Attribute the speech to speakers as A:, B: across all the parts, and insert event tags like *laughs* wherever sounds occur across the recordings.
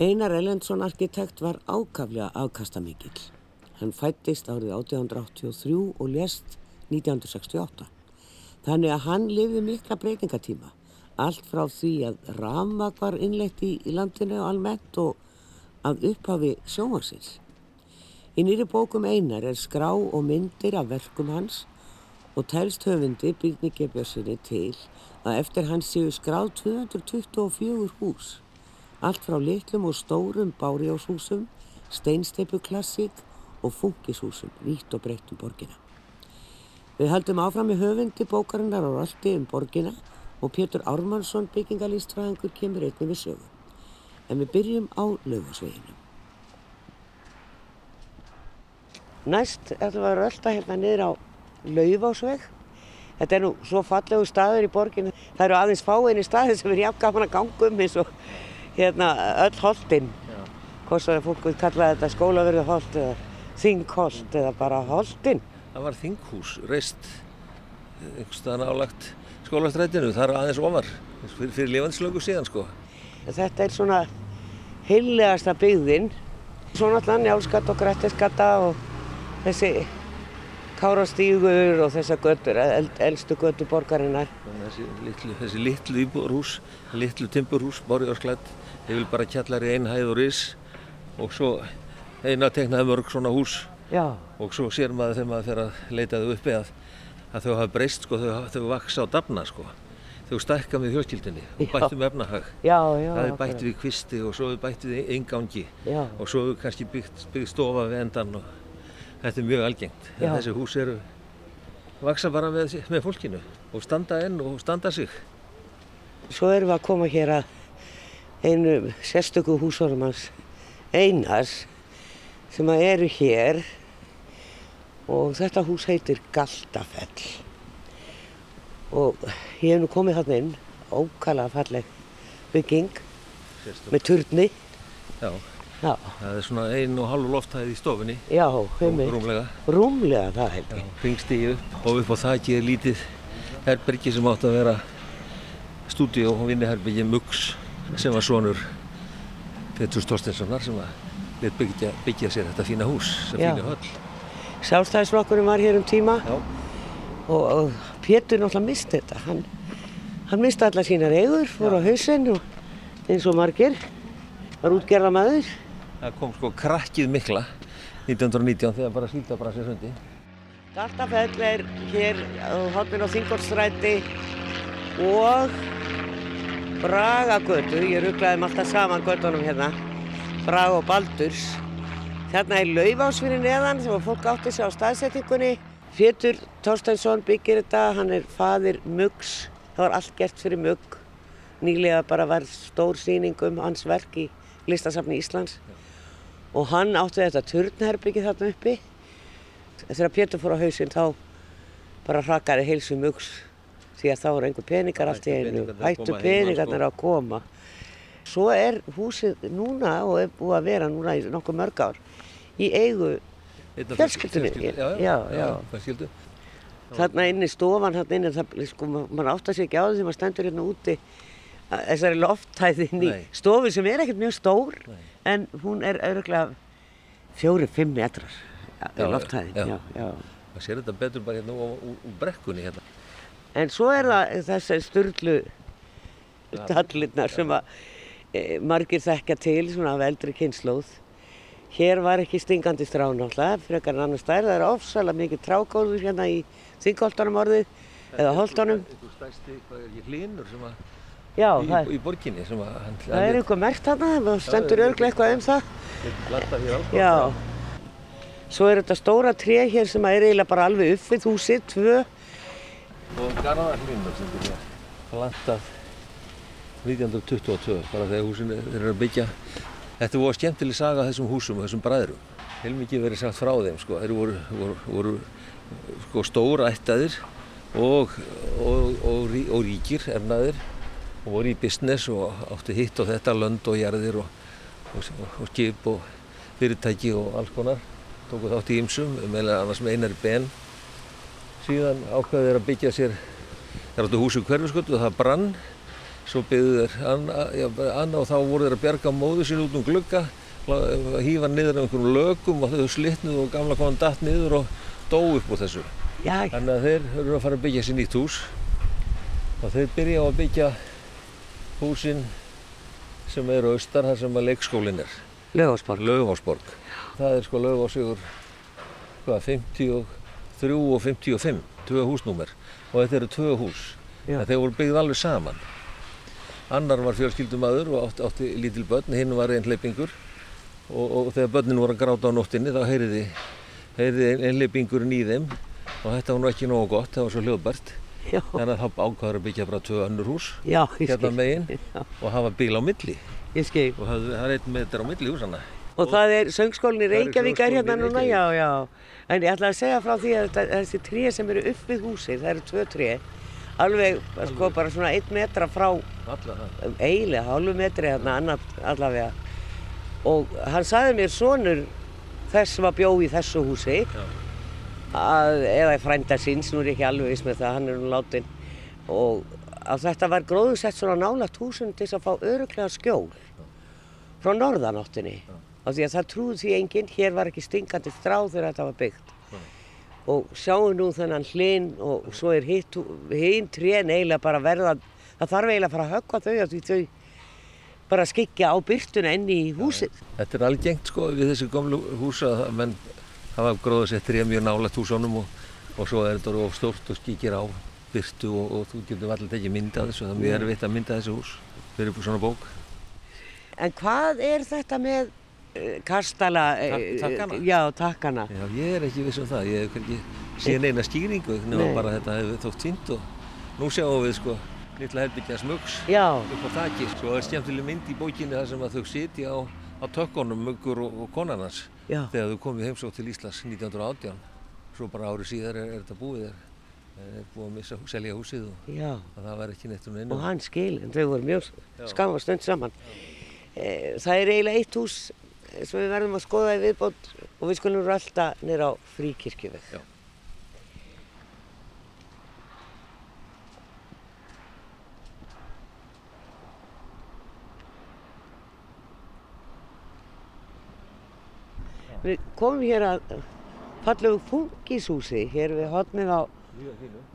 A: Einar Ellendsson arkitekt var ákaflega afkastamikill. Hann fættist árið 1883 og lést 1968. Þannig að hann lifði mikla breytingatíma. Allt frá því að ramag var innlegt í, í landinu almennt og að upphafi sjómansins. Í nýri bókum einar er skrá og myndir af verkum hans og tælst höfundi Byrni Gebjörnssoni til að eftir hans séu skráð 224 hús. Allt frá litlum og stórum bárjáshúsum, steinsteipuklassík og funkishúsum, vítt og breytt um borgina. Við haldum áfram í höfundi bókarinnar á röldi um borgina og Pétur Ármannsson byggingalýstfræðingur kemur einni við sögum. En við byrjum á löfasveginu. Næst ætlum við að rölda hérna niður á Laufásveg. Þetta er nú svo fallegu staður í borginu. Það eru aðeins fáinni staðir sem er jafn gaman að ganga um eins og hérna öll holdinn. Hvort svo að fólk vil kalla þetta skólaverðarholt eða þingholt eða bara holdinn.
B: Það var þinghús, reist einhvers staðan álagt skólastrætinu. Það er aðeins ofar fyrir, fyrir lifandslöku síðan sko.
A: Þetta er svona heillegasta byggðinn. Svona allan Njálsgata og Grættiskata og þessi Kárastígur og þessar göttur, eld, eldstu göttur borgarinnar.
B: Þessi litlu, þessi litlu íbúrhús, litlu timburhús, borðjársklætt, þeir vil bara kjallar í einn hæð og ris og svo eina teknaði mörg svona hús
A: Já.
B: og svo sér maður þegar maður fer að leita þau uppi að, að þau hafa breyst sko, þau, þau vaksa á dafna sko. Þau stækka með fjölskyldinni og bættu með efnahag.
A: Já, já.
B: Það er bætt við kvisti og svo er bætt við eingangi
A: Já.
B: og svo er kannski byggt, byggt stofa við endan og þetta er mjög algengt.
A: Já.
B: Þessi hús eru vaksa bara með, með fólkinu og standa enn og standa sig.
A: Svo erum við að koma hér að einu sérstöku húsórum hans Einars sem að eru hér. Og þetta hús heitir Galtafell. Og ég hef nú komið þarna inn ókala falleg bygging
B: Sérstök.
A: með turni.
B: Já,
A: já,
B: það er svona einu og halvu lofthæð í stofunni,
A: já,
B: rúm,
A: heimitt
B: rúmlega.
A: rúmlega það held ég.
B: Ringstígi upp og upp á þakki er lítið herbergi sem átt að vera stúdíu og vinniherbyggi Muggs sem var sonur Petur Storstenssonar sem let byggja, byggja sér þetta fína hús,
A: Já.
B: fína höll.
A: Sjálfstæðisflokkurinn var hér um tíma
B: Já.
A: og, og Pétur náttúrulega misti þetta. Hann, hann misti alla sínar eigur, fór á hausinn og eins og margir var útgerða maður.
B: Það kom sko krakkið mikla 1919 þegar bara síldabrasið sundi.
A: Galtafell er hér á hotnin á Þingolstræti og Bragagötu, ég rugglaði um alltaf saman göttunum hérna, Braga og Baldurs. Þarna er laufás fyrir neðan sem fólk átti sig á staðsetningunni. Pétur Þorsteinsson byggir þetta, hann er faðir Muggs, það var allt gert fyrir Mugg. Nýlega bara var stór sýning um hans verk í listasafni Íslands og hann átti þetta turnherbyggi þarna uppi. Þegar Pétur fór á hausinn þá bara hrakaði heilsu Muggs því að þá voru einhver peningar allt í einu,
B: Hættu peningarnir að koma sko.
A: að koma. Svo er húsið núna og er búið að vera núna í nokkuð mörg ár í eigu Fjölskyldunni,
B: fjölskyldu-
A: já,
B: Já,
A: já.
B: fjölskyldu.
A: þarna inni stofan, þarna inni, það, sko, ma- maður áttar sig ekki á því sem maður stendur hérna úti að þessari lofthæð inn í stofu sem er ekkert mjög stór
B: Nei.
A: en hún er öruglega fjóri-fimm metrar
B: já,
A: lofthæðin.
B: já.
A: Já.
B: Það sér þetta betur bara hérna úr brekkunni hérna.
A: En svo er það þessi sturlu tallirnar sem að e, margir þekkja til svona af eldri kynnslóð. Hér var ekki stingandi strá náttúrulega, frekar en annar stær. Það er ofsalega mikið trákóður hérna í þingholtunum orðið eða holtunum.
B: Einhver stærsti, hvað er ekki, hlinur sem að,
A: Já,
B: í,
A: það,
B: í borginni sem að hann
A: það er einhver mert þarna, það stendur örglega eitthvað um það. Já. Svo er þetta stóra tré hér sem að er eiginlega bara alveg upp við húsið, tvö.
B: Og garðarhlínur sem byrja plantað 1922, bara þegar húsin er- eru að byggja. Þetta voru skemmtileg saga þessum húsum og þessum bræðrum. Heilmikið verið sagt frá þeim, sko. Þeir voru, voru, voru sko, stóra ættaðir og, og, og, rí- og ríkir, ernaðir og voru í business og áttu hitt og þetta, lönd og jarðir og, skip og fyrirtæki og alls konar. Tóku þátt í ymsum, meðlega annars með einar ben síðan ákveðu þeir að byggja sér þeir áttu húsi hverfiskötu og það brann svo byggðu þeir Anna, já, Anna og þá voru þeir að bjarga móðu sín út um glugga, hýfa niður um einhverjum lögum og þau slitnuð og gamla konan datt niður og dó upp úr þessu.
A: Já,
B: Þannig að þeir eru að fara að byggja sér nýtt hús og þeir byrja á að byggja húsin sem eru austar þar sem að leikskólinn er,
A: lögásborg.
B: Laufásborg. Það er sko Laufásugur, hvað, 53 og 55, tvö húsnúmer og þetta eru tvö hús. En þeir voru byggð alveg saman. Annar var fjölskyldumadur og átti, átti lítil börn, hinn var einhleipingur og, og þegar börnin voru að gráta á nóttinni þá heyriði, heyriði einhleipingurinn í þeim og þetta var nú ekki nógu gott, það var svo hljóðbært.
A: Já,
B: Þannig að þá ákvaður að byggja bara tvö önnur hús
A: já,
B: hérna megin
A: Já,
B: og hafa bíl á milli og það það er einn metr á milli húsana.
A: Og það er í
B: Það er
A: Reykjavík er hérna núna, já, já. En ég ætla að segja frá því að þetta- þessi tré sem eru upp við húsið, það eru tvö tré, alveg, sko, bara svona einn metra frá, eiginlega, hálfu metri hérna, annar allavega. Og hann sagði mér sonur þess sem að bjó í þessu húsi,
B: Já.
A: að, eða frænda síns, nú er ég ekki alveg viss með það, hann er nú látin, og að þetta var gróðursett svona nálagt húsinu til þess að fá öruglega skjól frá norðanáttinni. Af því að það trúði því enginn, hér var ekki stingandi strá þegar þetta var byggt. Og sjáum nú þennan hlinn og svo er hinn trén eiginlega bara verða, það þarf eiginlega að fara að höggva þau af því þau bara skikja á byrtuna inn í húsið.
B: Þetta er algengt sko við þessi gamlu húsa menn hafa gróða sér tré mjög nálægt húsunum og, og svo er þetta of stórt og skíkir á byrtu og, og þú getur allir tekið mynda þessu, það er mjög erfitt að mynda þessi hús fyrir svona bók.
A: En hvað er þetta með kastala? eh,
B: Tak- takkana?
A: Já, takkana.
B: Já, ég er ekki viss um það, ég hef ekki síðan eina skýringu nema
A: Nei.
B: bara þetta hefur þótt fínt og nú sjáum við sko litla herbyggja smugs
A: Já,
B: upp á þakki. Svo er skemmtileg mynd í bókinni þar sem að þau sitja á, á tökkunum, muggur og, og konarnas
A: já.
B: þegar þau komið heimsótt til Íslands 1918. Svo bara árið síðar er, er þetta búið þér. Er búið að missa, selja húsið og
A: Já,
B: að það var ekki neitt um neina.
A: og hann skil, en þau voru mjög
B: Já.
A: skamma stund saman. Eh, Það er eiginlega eitt hús eh, sem við verðum að skoða í viðbót og við skulum rölda nýra á fríkirkjuveg.
B: Já.
A: Við komum hér að fallegu fungishúsi, hér við hotnið á,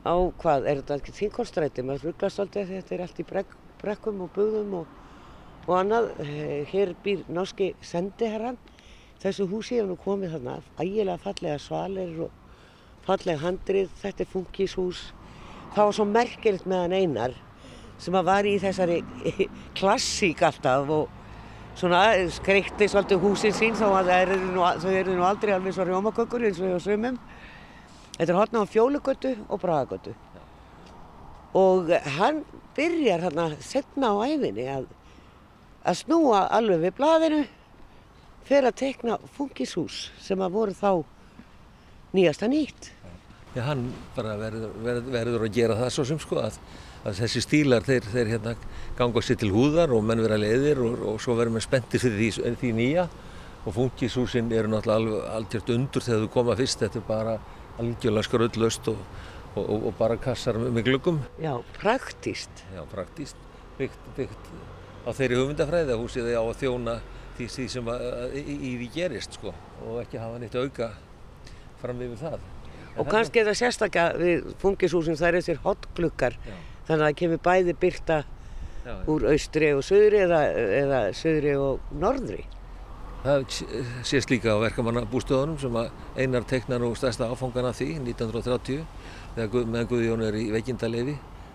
A: á hvað, er þetta ekki þingolstræti, maður rugglast því þetta er allt í brek, brekkum og bugðum og, og annað. Eh, Hér býr náski sendiherran, þessu húsi hefur nú komið þarna, ægilega fallega svalir og fallega handrið, þetta er fungishús. Það var svo merkilegt með hann einar sem að var í þessari *laughs* klassík alltaf og svona skreikti svolítið húsin sín það eru þau nú aldrei alveg svo rjómakökur eins og hjá sumum. Þetta er hotna á fjólugötu og bragagötu. Og hann byrjar hérna setna á æfinni að, að snúa alveg við blaðinu fyrir að tekna fungishús sem að voru þá nýjasta nýtt.
B: Já, hann bara verður, verður, verður að gera það svo sem sko að, að þessi stílar þeir, þeir hérna ganga sér til húðar og menn vera leiðir og, og svo verður menn spenntir fyrir því, því nýja og fungishúsin eru náttúrulega algjört undur þegar þú koma fyrst, þetta er bara algjörlega skröldlaust og, og, og, bara kassar með, með glöggum.
A: Já, praktíst.
B: Já, praktíst, byggt, byggt á þeirri hugmyndafræði að húsið á að þjóna því, því sem að, í, í því gerist sko og ekki hafa neitt auka fram yfir það. En
A: Og kannski er það sérstaklega við fungishúsin það er þessir hotgluggar
B: Já.
A: þannig að það kemur bæði byrta
B: Já,
A: úr austri og söðri eða, eða söðri og norðri.
B: Það sést líka á verkamannabústöðunum sem að einar teknar nú stærsta áfangan af því 1930 þegar Guð, meðan Guðjón er í veikindaleifi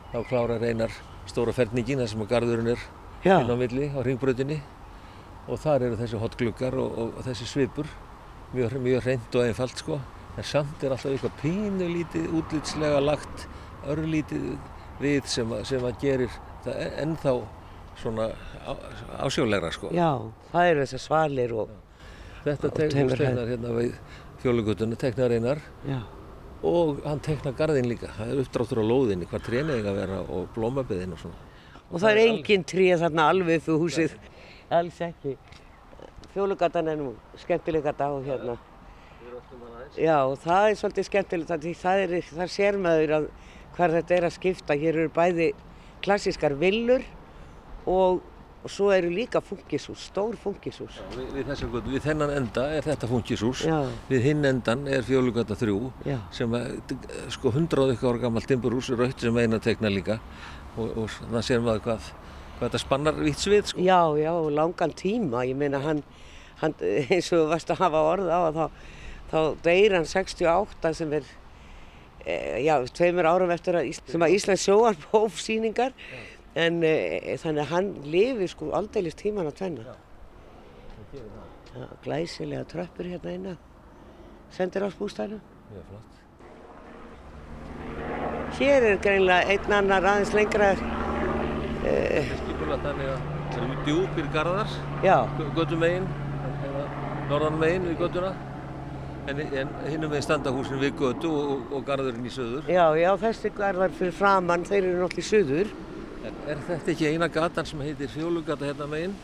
B: þá klárar einar stóra ferningin þar sem að garðurinn er
A: Já.
B: Inn á milli á ringbröðinni og þar eru þessi hotgluggar og, og, þessi svipur. Mjög, mjög hreint og einfalt sko. En samt er alltaf eitthvað pínu lítið útlitslega lagt örlítið við sem sem að gerir það en- ennþá svona á, ásjólegra sko.
A: Já, það eru þessar svalir og
B: Þetta tegnar hérna við fjólugutuna, tegnar einar.
A: Já,
B: og hann tegnar garðin líka. Það er uppdráttur á lóðinni, hvað tréni eiga að vera og blómabiðin og svona.
A: Og það er engin tríð þarna alveg fyrir húsið. Alls ekki. Fjólugatan er nú skemmtileg gata og hérna. Já, og það er svolítið því það er, það sér maður að hvað þetta er að skipta. Hér eru bæði klassískar villur og, og svo eru líka funkishús, stór funkishús.
B: Við, við, þessa götu, við þennan enda er þetta funkishús,
A: Já.
B: við hinn endan er fjólugata 3
A: Já.
B: sem er sko 100 og eitthvað ára gammal timburhús, raut sem eina tekna líka og, og þannig séum við hvað, hvað þetta spannar vitt svið sko.
A: Já, já, langan tíma, ég meina hann, hann eins og þú varst að hafa orð á að þá, þá deyr hann 68 sem er, e, já, tveimur árum eftir að, Ís- sem að Íslands sjóar hóf síningar, en e, þannig að hann lifi sko aldeilis tíman að tvenna. Já, glæsilega tröppur hérna inna, sendir á spústæðinu.
B: Mjög flott.
A: Hér er greinlega einn annar aðeins lengra,
B: Skipulega þannig að það eru djúpir garðar,
A: já,
B: göttum megin, norðan megin við göttuna, en, en hinnum megin standa húsin við göttu og, og, garðurinn í söður.
A: já, já, þessi garðar fyrir framann, þeir eru náttúrulega í suður.
B: En er þetta ekki eina gatan sem heitir fjólugata hérna megin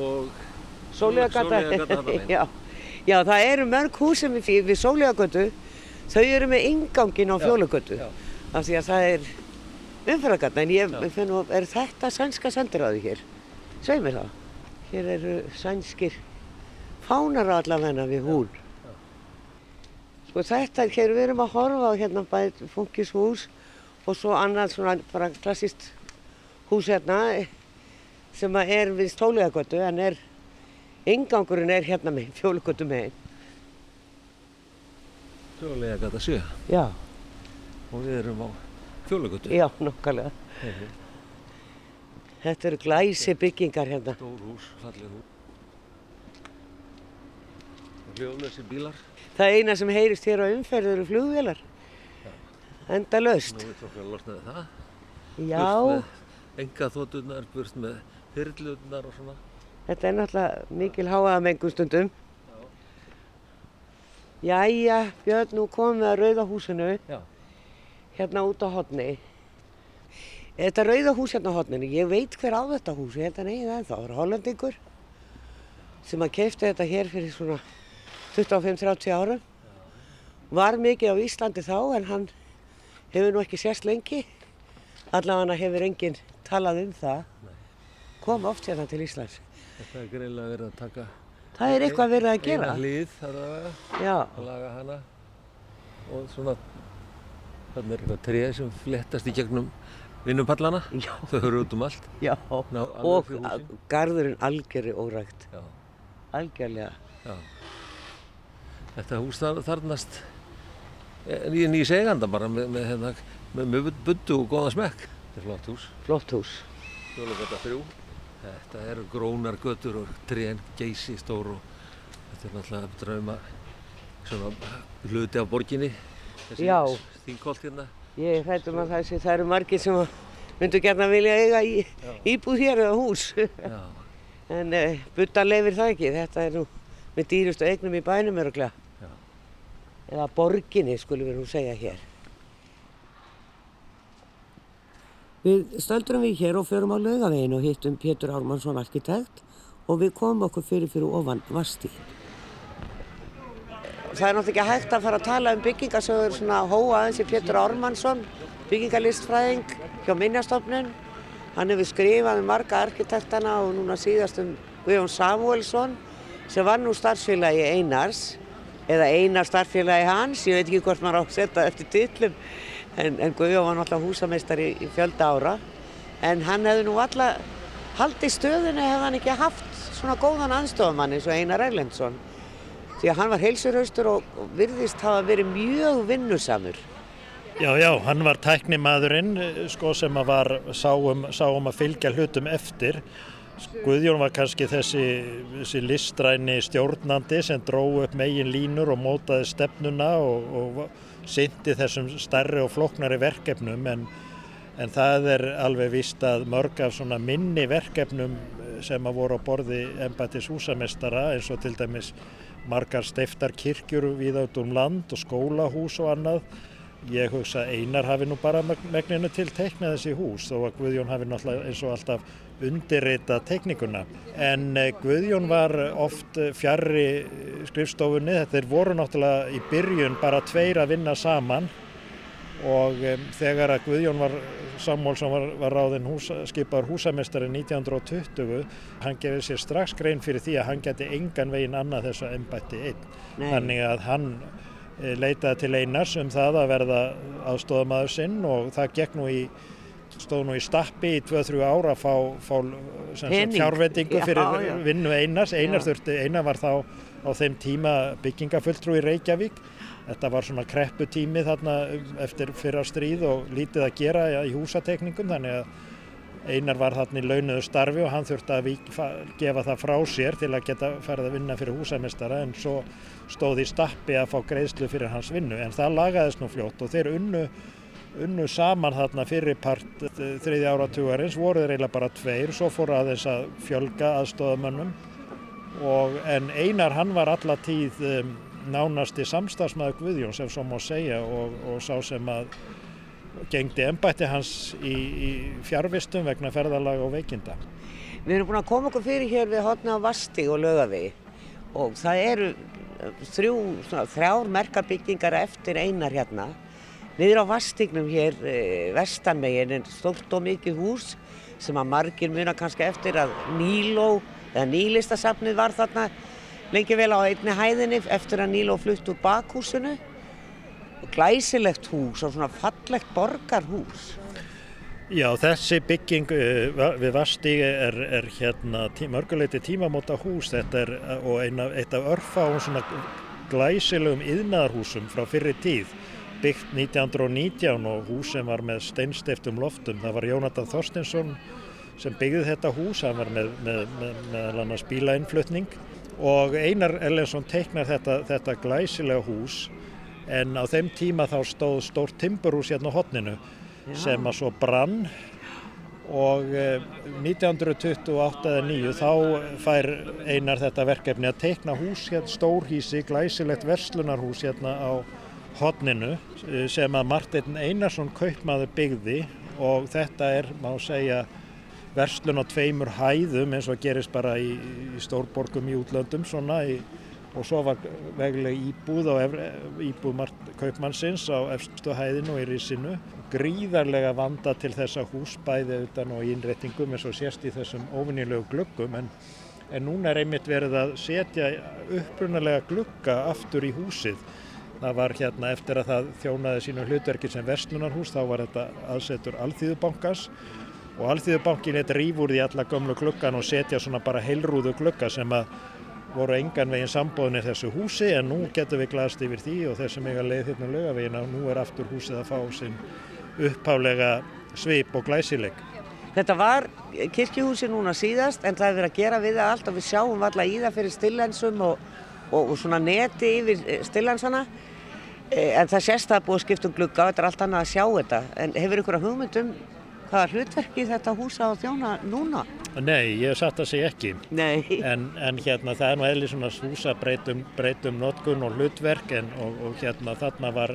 B: og
A: Sólíðagata.
B: Sóleyjargata þarna megin? *laughs*
A: já. já, það eru mörg hús sem við, við Sólíðagötu, þau eru með ingangin á fjólugötu.
B: já.
A: Af því að það er umferðagata, en ég
B: Já.
A: finn nú, er þetta sænska sendiráði hér? Sveið mér það. Hér eru sænskir fánar allavegna við hún. Sko þetta, er hér við erum að horfa á hérna bæði funkishús og svo annað svona bara klassist hús hérna sem að er við Stóliðagötu en er, ingangurinn er hérna með, fjólugötu megin.
B: Sjólega gata 7
A: Já,
B: og við erum á fjólugötu.
A: já, nokkalega. Þetta eru glæsi byggingar hérna.
B: Stór hús, falleg hús. Hljóðlösi bílar.
A: Það eina sem heyrist hér á umferð eru flugvélar. Enda löst.
B: Nú veit okkur að losnaði það.
A: Já,
B: enga þótturnar, burt með hyrlurnar og svona.
A: þetta er náttúrulega mikil háaðamengun stundum. Jæja, Björn, nú komum við að Rauðahúsinu,
B: Já.
A: hérna út á hodni. Þetta Rauðahús hérna á hodninu, ég veit hver á þetta hús, ég held að neyja það ennþá. Það er hollendingur sem að keipta þetta hér fyrir svona 25-30 árum. Var mikið á Íslandi þá en hann hefur nú ekki sérst lengi. Allavega hefur enginn talað um það. Kom oft hérna til Íslands.
B: Þetta er greinlega verið að taka
A: Það er eitthvað verið að gera.
B: eina þar að, laga hana og svona þannig er eitthvað tré sem flettast í gegnum vinnupallana. Þau höfðu út um allt.
A: já.
B: Ná,
A: Og garðurinn algjörði órægt.
B: Já,
A: Algjörlega.
B: já. Þetta hús þar, þarnast nýja nýjus eiganda bara með, með, hérna, með, með buddu og góða smekk. Þetta er flott hús.
A: Flott hús.
B: Fjólugata 3. Þetta eru grónar götur og trén geysi stór og þetta er náttúrulega drauma svona hluti af borginni. Þessi
A: Já.
B: Þingholt hérna.
A: Ég hrættum að það sé, það eru margir sem myndu gerna vilja eiga í, íbúð hér eða hús. *laughs* En uh, butta leifir það ekki. Þetta er nú með dýrustu eignum í bænum öruglega. Eða borginni skulum við nú segja hér. Við stöldurum við hér og förum á laugavegin og hittum Pétur Ármannsson arkitekt og við komum okkur fyrir fyrir ofan Vastíðin. Það er náttúrulega ekki hægt að fara að tala um byggingasögur svona hóa aðeins í Pétur Ármannsson, byggingalistfræðing hjá Minnjastofnun. Hann hefur skrifað um marga arkitektana og núna síðast um Guðjón Samuelsson sem var nú starfsfélagi Einars eða Einar starfsfélagi hans, ég veit ekki hvort maður á að setja eftir titlum en, en Guðjón var náttúrulega húsameistari í fjölda ára en hann hefði nú alla haldið stöðinu hefði hann ekki haft svona góðan aðstofamann eins og Einar Erlendsson því að hann var heilsurhaustur og, og virðist hafa verið mjög vinnusamur.
C: Já, já, hann var tæknimaðurinn sko, sem að var sáum, sáum að fylgja hlutum eftir. Guðjón var kannski þessi, þessi listræni stjórnandi sem dró upp megin línur og mótaði stefnuna og, og syndi þessum stærri og floknari verkefnum en, en það er alveg vist að mörg af svona minni verkefnum sem að voru á borði embættis húsamestara eins og til dæmis margar steiftar kirkjur við át um land og skólahús og annað. Ég hugsa Einar hafi nú bara megninu til teiknað þessi hús þó að Guðjón hafi náttúrulega eins og alltaf undirreita teknikuna. En Guðjón var oft fjarrri skrifstofunni, þetta er voru náttúrulega í byrjun bara tveir að vinna saman og um, þegar að Guðjón var Samuelsson var, var ráðinn hús, skipaður húsamestari 1920 hann gefið sér strax grein fyrir því að hann geti engan veginn annað þessu ennbætti einn
A: Nei.
C: þannig að hann eh, leitaði til einars um það að verða aðstofamaður sinn og það gekk nú í stóð nú í stappi í 2-3 ára að fá, fá
A: Pening.
C: fjárveitingu
A: Já,
C: fyrir
A: já.
C: vinnu einars einar þurfti, einar var þá á þeim tíma byggingafulltrú í Reykjavík þetta var svona krepputími þarna eftir fyrra stríð og lítið að gera í húsatekningum þannig að Einar var þarna í launuðu starfi og hann þurfti að gefa það frá sér til að geta farið að vinna fyrir húsamestara en svo stóð í stappi að fá greiðslu fyrir hans vinnu en það lagaðist nú fljótt og þeir unnu, unnu saman þarna fyrir part eh, þriðja áratugarins voru þeir eiginlega bara tveir svo fóru aðeins að fjölga aðstofamönnum en Einar hann var alla tíð um, nánasti samstagsmaður Guðjón sem svo má segja og, og sá sem að gengdi embætti hans í, í fjárvistum vegna ferðalag og veikinda.
A: Við erum búin að koma okkur fyrir hér við hotna á Vasti og Laugavegi og það eru eh, þrjú, svona, þrjár merkarbyggingar eftir einar hérna. Niður á Vastignum hér e, vestanmegin er stórt og mikið hús sem að margir muna kannski eftir að Níló eða Nýlistasafnið var þarna lengi vel á einni hæðinni eftir að Níló flutt úr bakhúsinu. Glæsilegt hús og svona fallegt borgarhús.
C: Já, þessi bygging va- við Vastíg er, er hérna tí, mörguleiti tímamóta hús þetta er uh, og eina, eitt af örfáum svona glæsilegum yðnaðarhúsum frá fyrri tíð byggt 1919 og hús sem var með steinstiftum loftum. Það var Jónatan Þorstinsson sem byggði þetta hús, hann var með, með, með, með annars bílainflutning og Einar Ellensson teiknar þetta, þetta glæsilega hús. En á þeim tíma þá stóð stórt timburhús hérna á hotninu sem að svo brann. Og eh, 1928 eða 9 þá fær Einar þetta verkefni að teikna hús hérna, stórhísi, glæsilegt verslunarhús hérna á hotninu eh, sem að Martin Einarsson kaupmaður byggði. Og þetta er, má segja, verslun á tveimur hæðum eins og gerist bara í, í stórborgum í útlöndum svona í, og svo var vegleg íbúð á íbúð Mart, kaupmannsins á efstu hæðinu og í risinu gríðarlega vanda til þessa hús bæði utan og í innréttingum eins og sést í þessum óvinnilegu gluggum. En, en núna er einmitt verið að setja upprunalega glugga aftur í húsið það var hérna eftir að það þjónaði sínu hlutverki sem verslunarhús þá var þetta aðsetur Alþýðubankans og Alþýðubankin er rífur í alla gömlu gluggan og setja svona bara heilrúðu glugga sem að voru engan veginn sambóðinni þessu húsi en nú getum við glaðst yfir því og þessum eiga leið hérna lögavegin að nú er aftur húsið að fá sinn upphálega svip og glæsileg.
A: Þetta var kirkjuhúsi núna síðast en það er verið að gera við það allt og við sjáum alltaf í það fyrir stillensum og, og, og svona neti yfir stillensana Eh, en það sést það að búið að skipta um glugga og þetta er allt annað að sjá þetta en hefur ykkur að hugmynd um hvaða hlutverki þetta hús á að þjóna núna?
C: Nei, ég satt að segja ekki
A: Nei.
C: en, en hérna það er nú eðli svona húsa breytum, breytum notkun og hlutverk en, og, og hérna þarna var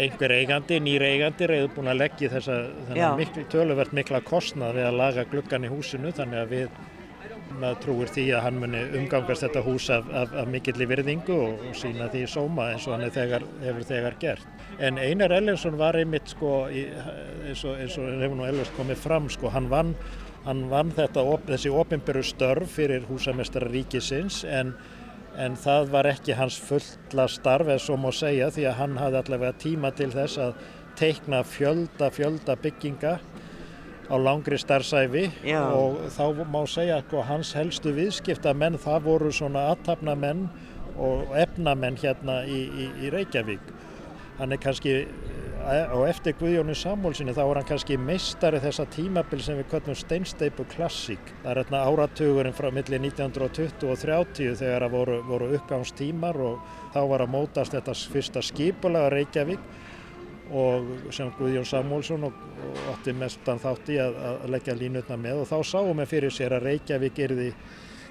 C: einhver eigandi, nýr eigandi reyður búin að leggja þessa
A: Já.
C: miklu, töluvert mikla kostnað við að laga gluggan í húsinu þannig að við maður trúir því að hann muni umgangast þetta hús af, af, af mikilli virðingu og, og sína því sóma eins og hann þegar, hefur þegar gert. En Einar Ellensson var einmitt sko, í, eins og, eins og hefur nú Ellens komið fram, sko, hann vann, hann vann þetta, op, þessi opinberu störf fyrir húsamestara ríkisins en, en það var ekki hans fulla starf eða svo má segja því að hann hafði allavega tíma til þess að teikna fjölda, fjölda bygginga á langri starfsæfi
A: Já.
C: og þá má segja að hans helstu viðskiptamenn það voru svona aðtapnamenn og efnamenn hérna í, í, í Reykjavík. Hann er kannski á eftir Guðjóni Samúlsinni þá var hann kannski meistari þessa tímabil sem við köllum steinsteipu klassík. Það er hérna áratugurinn frá milli 1920 og 30 þegar það voru, voru uppgangstímar og þá var að mótast þetta fyrsta skipulega Reykjavík og sem Guðjón Samúlsson og, og átti mestan þátt í að, að leggja línutna með. Og þá sáum við fyrir sér að Reykjavík erði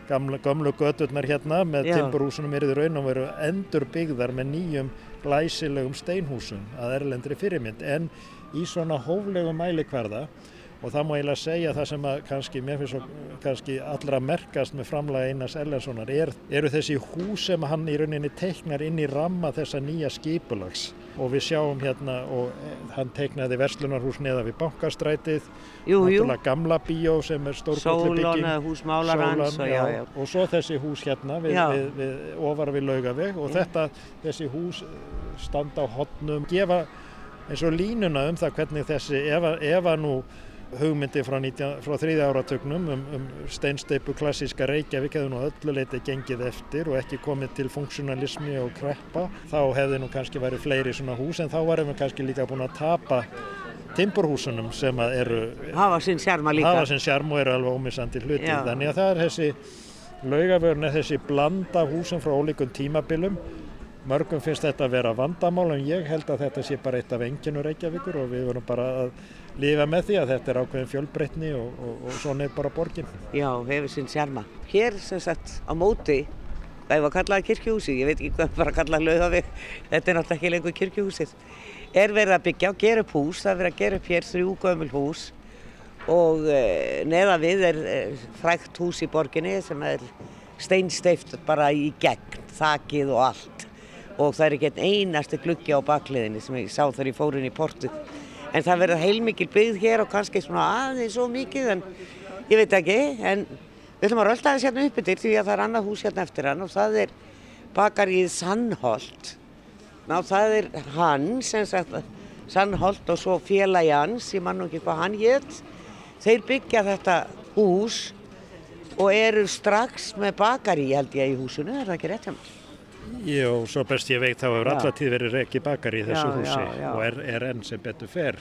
C: gamla, gamlu göturnar hérna með timburhúsunum erði raun og veru endur byggðar með nýjum glæsilegum steinhúsum að erlendri fyrirmynd. En í svona hóflegum mælikvarða og það má eiginlega segja það sem að kannski, mér finnst svo kannski allra merkast með framlega Einars Ellenssonar er, eru þessi hús sem hann í rauninni teiknar inn í ramma þessa nýja skipulags. Og við sjáum hérna og hann teiknaði verslunarhús neða við bankastrætið náttúrulega gamla bíó sem er stórkvöldi
A: Sólon já, já.
C: og svo þessi hús hérna við,
A: Já.
C: við, við, ofar við laugaveg og þetta, þessi hús standa á hotnum, gefa eins og línuna um það hvernig þessi, ef að nú hugmyndi frá, 19, frá þriðja áratögnum um, um steinsteipu klassíska Reykjavík hefði nú öllu leiti gengið eftir og ekki komið til funksionalismi og kreppa þá hefði nú kannski verið fleiri svona hús en þá varum við kannski líka búin að tapa timburhúsunum sem að eru
A: Hafa sinn sjarma líka.
C: hafa sem sjarm og eru alveg ómissandi hluti
A: Já.
C: þannig að það er þessi laugavörn er þessi blanda húsum frá ólíkum tímabilum mörgum finnst þetta að vera vandamál en ég held að þetta sé bara eitt af enginu Reykjavíkur og við vorum bara að lifa með því að þetta er ákveðin fjölbreytni og, og, og svona er bara borgin.
A: Já, hefur sinn sjarma. Hér sem sagt á móti, það var kallað kirkjuhúsið, ég veit ekki hvað bara kallað laugaveg, þetta er náttúrulega ekki lengur kirkjuhúsið, er verið að byggja og gera upp hús, það er verið að gera upp hér þrjú gömul hús. Og e, neða við er e, frækt hús í borginni sem er steinsteift bara í gegn, þakið og allt. Og það er ekki einn einasti gluggi á bakliðinni sem ég sá þegar ég fór inn í portið. En það verður heilmikil byggð hér og kannski svona aðeins svo mikið en ég veit ekki, en við ætlum að rölda þess hérna upp yfir því að það er annað hús hérna eftir hann og það er bakarið Sannholt. Ná það er hann, sem sagt, Sannholt og svo félagi hans, ég man nú ekki hvað hann hétt. Þeir byggja þetta hús og eru strax með bakari held ég í húsinu, er það ekki rétt hjá mér?
C: Jó, svo best ég veit þá hefur alla tíð verið reki bakari í þessu
A: Já,
C: húsi
A: já, já.
C: og er, er enn sem betur fer.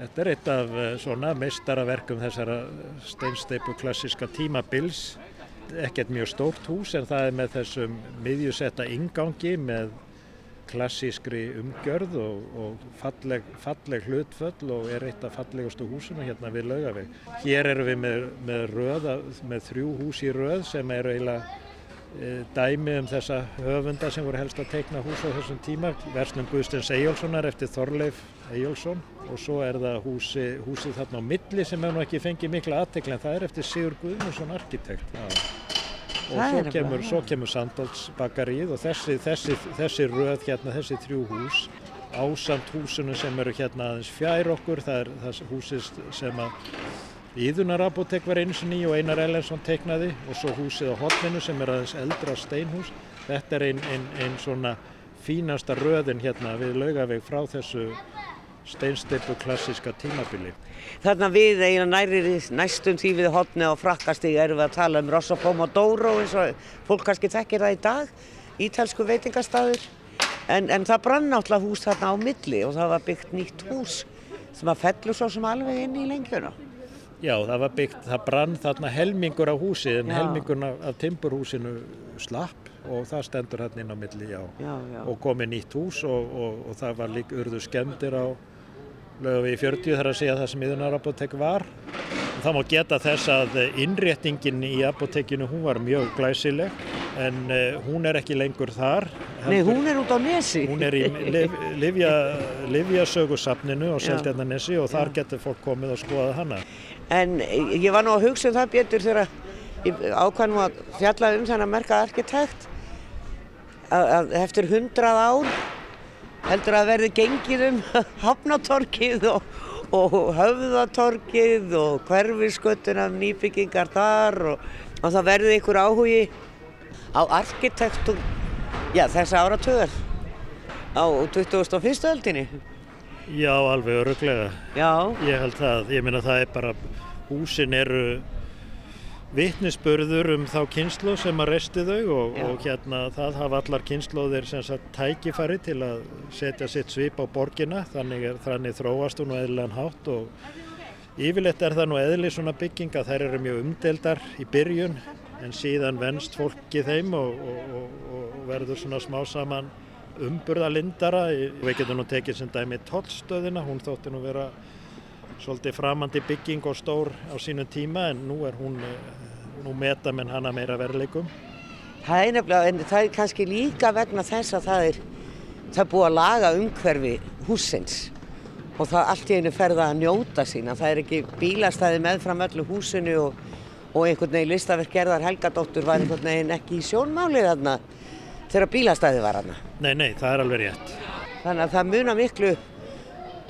C: Þetta er eitt af eh, svona meistaraverkum þessara steinsteipu klassiska tímabils. Ekkert mjög stórt hús en það er með þessum miðjusetta ingangi með klassískri umgjörð og, og falleg, falleg hlutföll og er eitt af fallegustu húsinu hérna við laugaveg. Hér erum við með, með, röð, með þrjú hús í röð sem eru eiginlega dæmi um þessa höfunda sem voru helst að teikna hús á þessum tíma Versnum Guðstins Eyjólfssonar eftir Þorleif Eyjólfsson og svo er það húsi, húsið þarna á milli sem hefur ekki fengið mikla aðtekla en það er eftir Sigur Guðmundsson arkitekt Já. og svo kemur, svo kemur Sandalsbakaríð og þessi, þessi, þessi röð hérna, þessi þrjú hús ásamt húsinu sem eru hérna aðeins fjær okkur það er það húsið sem að Íðunar apotek var einu sinni í og Einar Ellensson teiknaði og svo húsið á hotninu sem er aðeins eldra steinhús. Þetta er einn ein, ein svona fínasta röðin hérna við laugaveg frá þessu steinsteipu klassíska tímabili.
A: Þarna við eiginlega næri næstum því við hotni á frakkastíg erum við að tala um Rosso Pomodoro eins og fólk kannski þekkir það í dag, ítalsku veitingastæður. En, en það brann náttúrulega hús þarna á milli og það var byggt nýtt hús sem að fellur svo sem alveg inn í lengjuna.
C: Já, það var byggt, það brann þarna helmingur á húsið en helmingur af, af timburhúsinu slapp og það stendur hérna inn á milli, já.
A: Já, já.
C: Og komið nýtt hús og, og, og það var líka urðu skemmtir á lögum við í 40 þar að segja það sem Íðunar apotek var. Og það má geta þess að innréttingin í apotekinu hún var mjög glæsileg en uh, hún er ekki lengur þar.
A: Nei, hún er út á nesi.
C: Hún er í liv, livja, livjasögusafninu á
A: Já.
C: Seldjarnanesi og þar getur fólk komið og skoðað hana.
A: En ég var nú að hugsa um það betur þegar nú að fjalla um þennan merka arkitekt að, að eftir hundrað ár heldur að verði gengið um *laughs* hafnatorkið og, og höfðatorkið og hverfisköttun af nýbyggingar þar og, og það verði ykkur áhugi á arkitektur já, þessa áratöðar á 21. öldinni.
C: Já, alveg öruglega.
A: Já,
C: Ég held það, ég meina það er bara, húsin eru vitnisspörður um þá kynslu sem að resti þau og, og hérna það hafa allar kynsluðir sem sagt tækifæri til að setja sitt svip á borgina, þannig er þannig þróast hún og eðlilegan hátt og yfirleitt er það nú eðli svona bygginga, þær eru mjög umdeldar í byrjun en síðan venst fólki þeim og, og, og, og verður svona smá saman umburðalindara. Við getum nú tekið sem dæmi tollstöðina, hún þótti nú vera svolítið framandi bygging og stór á sínu tíma en nú er hún, eh, nú meta menn hana meira verleikum.
A: Það er nefnilega, en það er kannski líka vegna þess að það er, það er búið að laga umhverfi húsins og það allt í einu ferða að njóta sína. Það er ekki bílastæði meðfram öllu húsinu og, og einhvern veginn listaverk gerðar Helgadóttur var einhvern veginn ekki í sjónmáli þarna þegar bílastæði var hana.
C: Nei, nei, það er alveg rétt.
A: Þannig að það muna miklu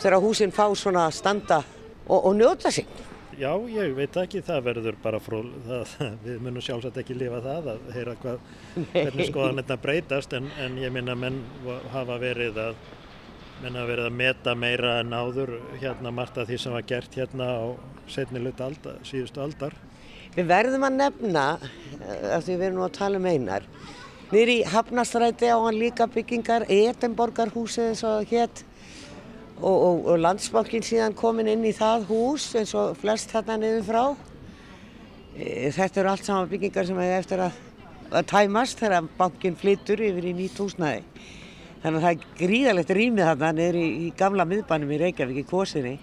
A: þegar húsin fá svona að standa og, og njóta sín.
C: Já, ég veit ekki, það verður bara frá, það, *laughs* við munum sjálfsagt ekki lifa það að heyra hvað, hvernig skoðan þetta breytast en, en ég minna menn hafa verið að, menn hafa verið að meta meira en áður hérna margt af því sem var gert hérna á setnilut alda, síðustu aldar.
A: Við verðum að nefna, af því við erum nú að tala um einar, nýri Hafnastræti á hann líka byggingar, Edenborgarhúsið eins og hétt, og, og, og landsbankin síðan komin inn í það hús eins og flest þarna niður frá. E, þetta eru allt saman byggingar sem hefur eftir að, að tæmast þegar bankin flyttur yfir í nýtt húsnæði. Þannig að það er gríðalegt rýmið þarna niður í, í gamla miðbænum í Reykjavík í Kvosinni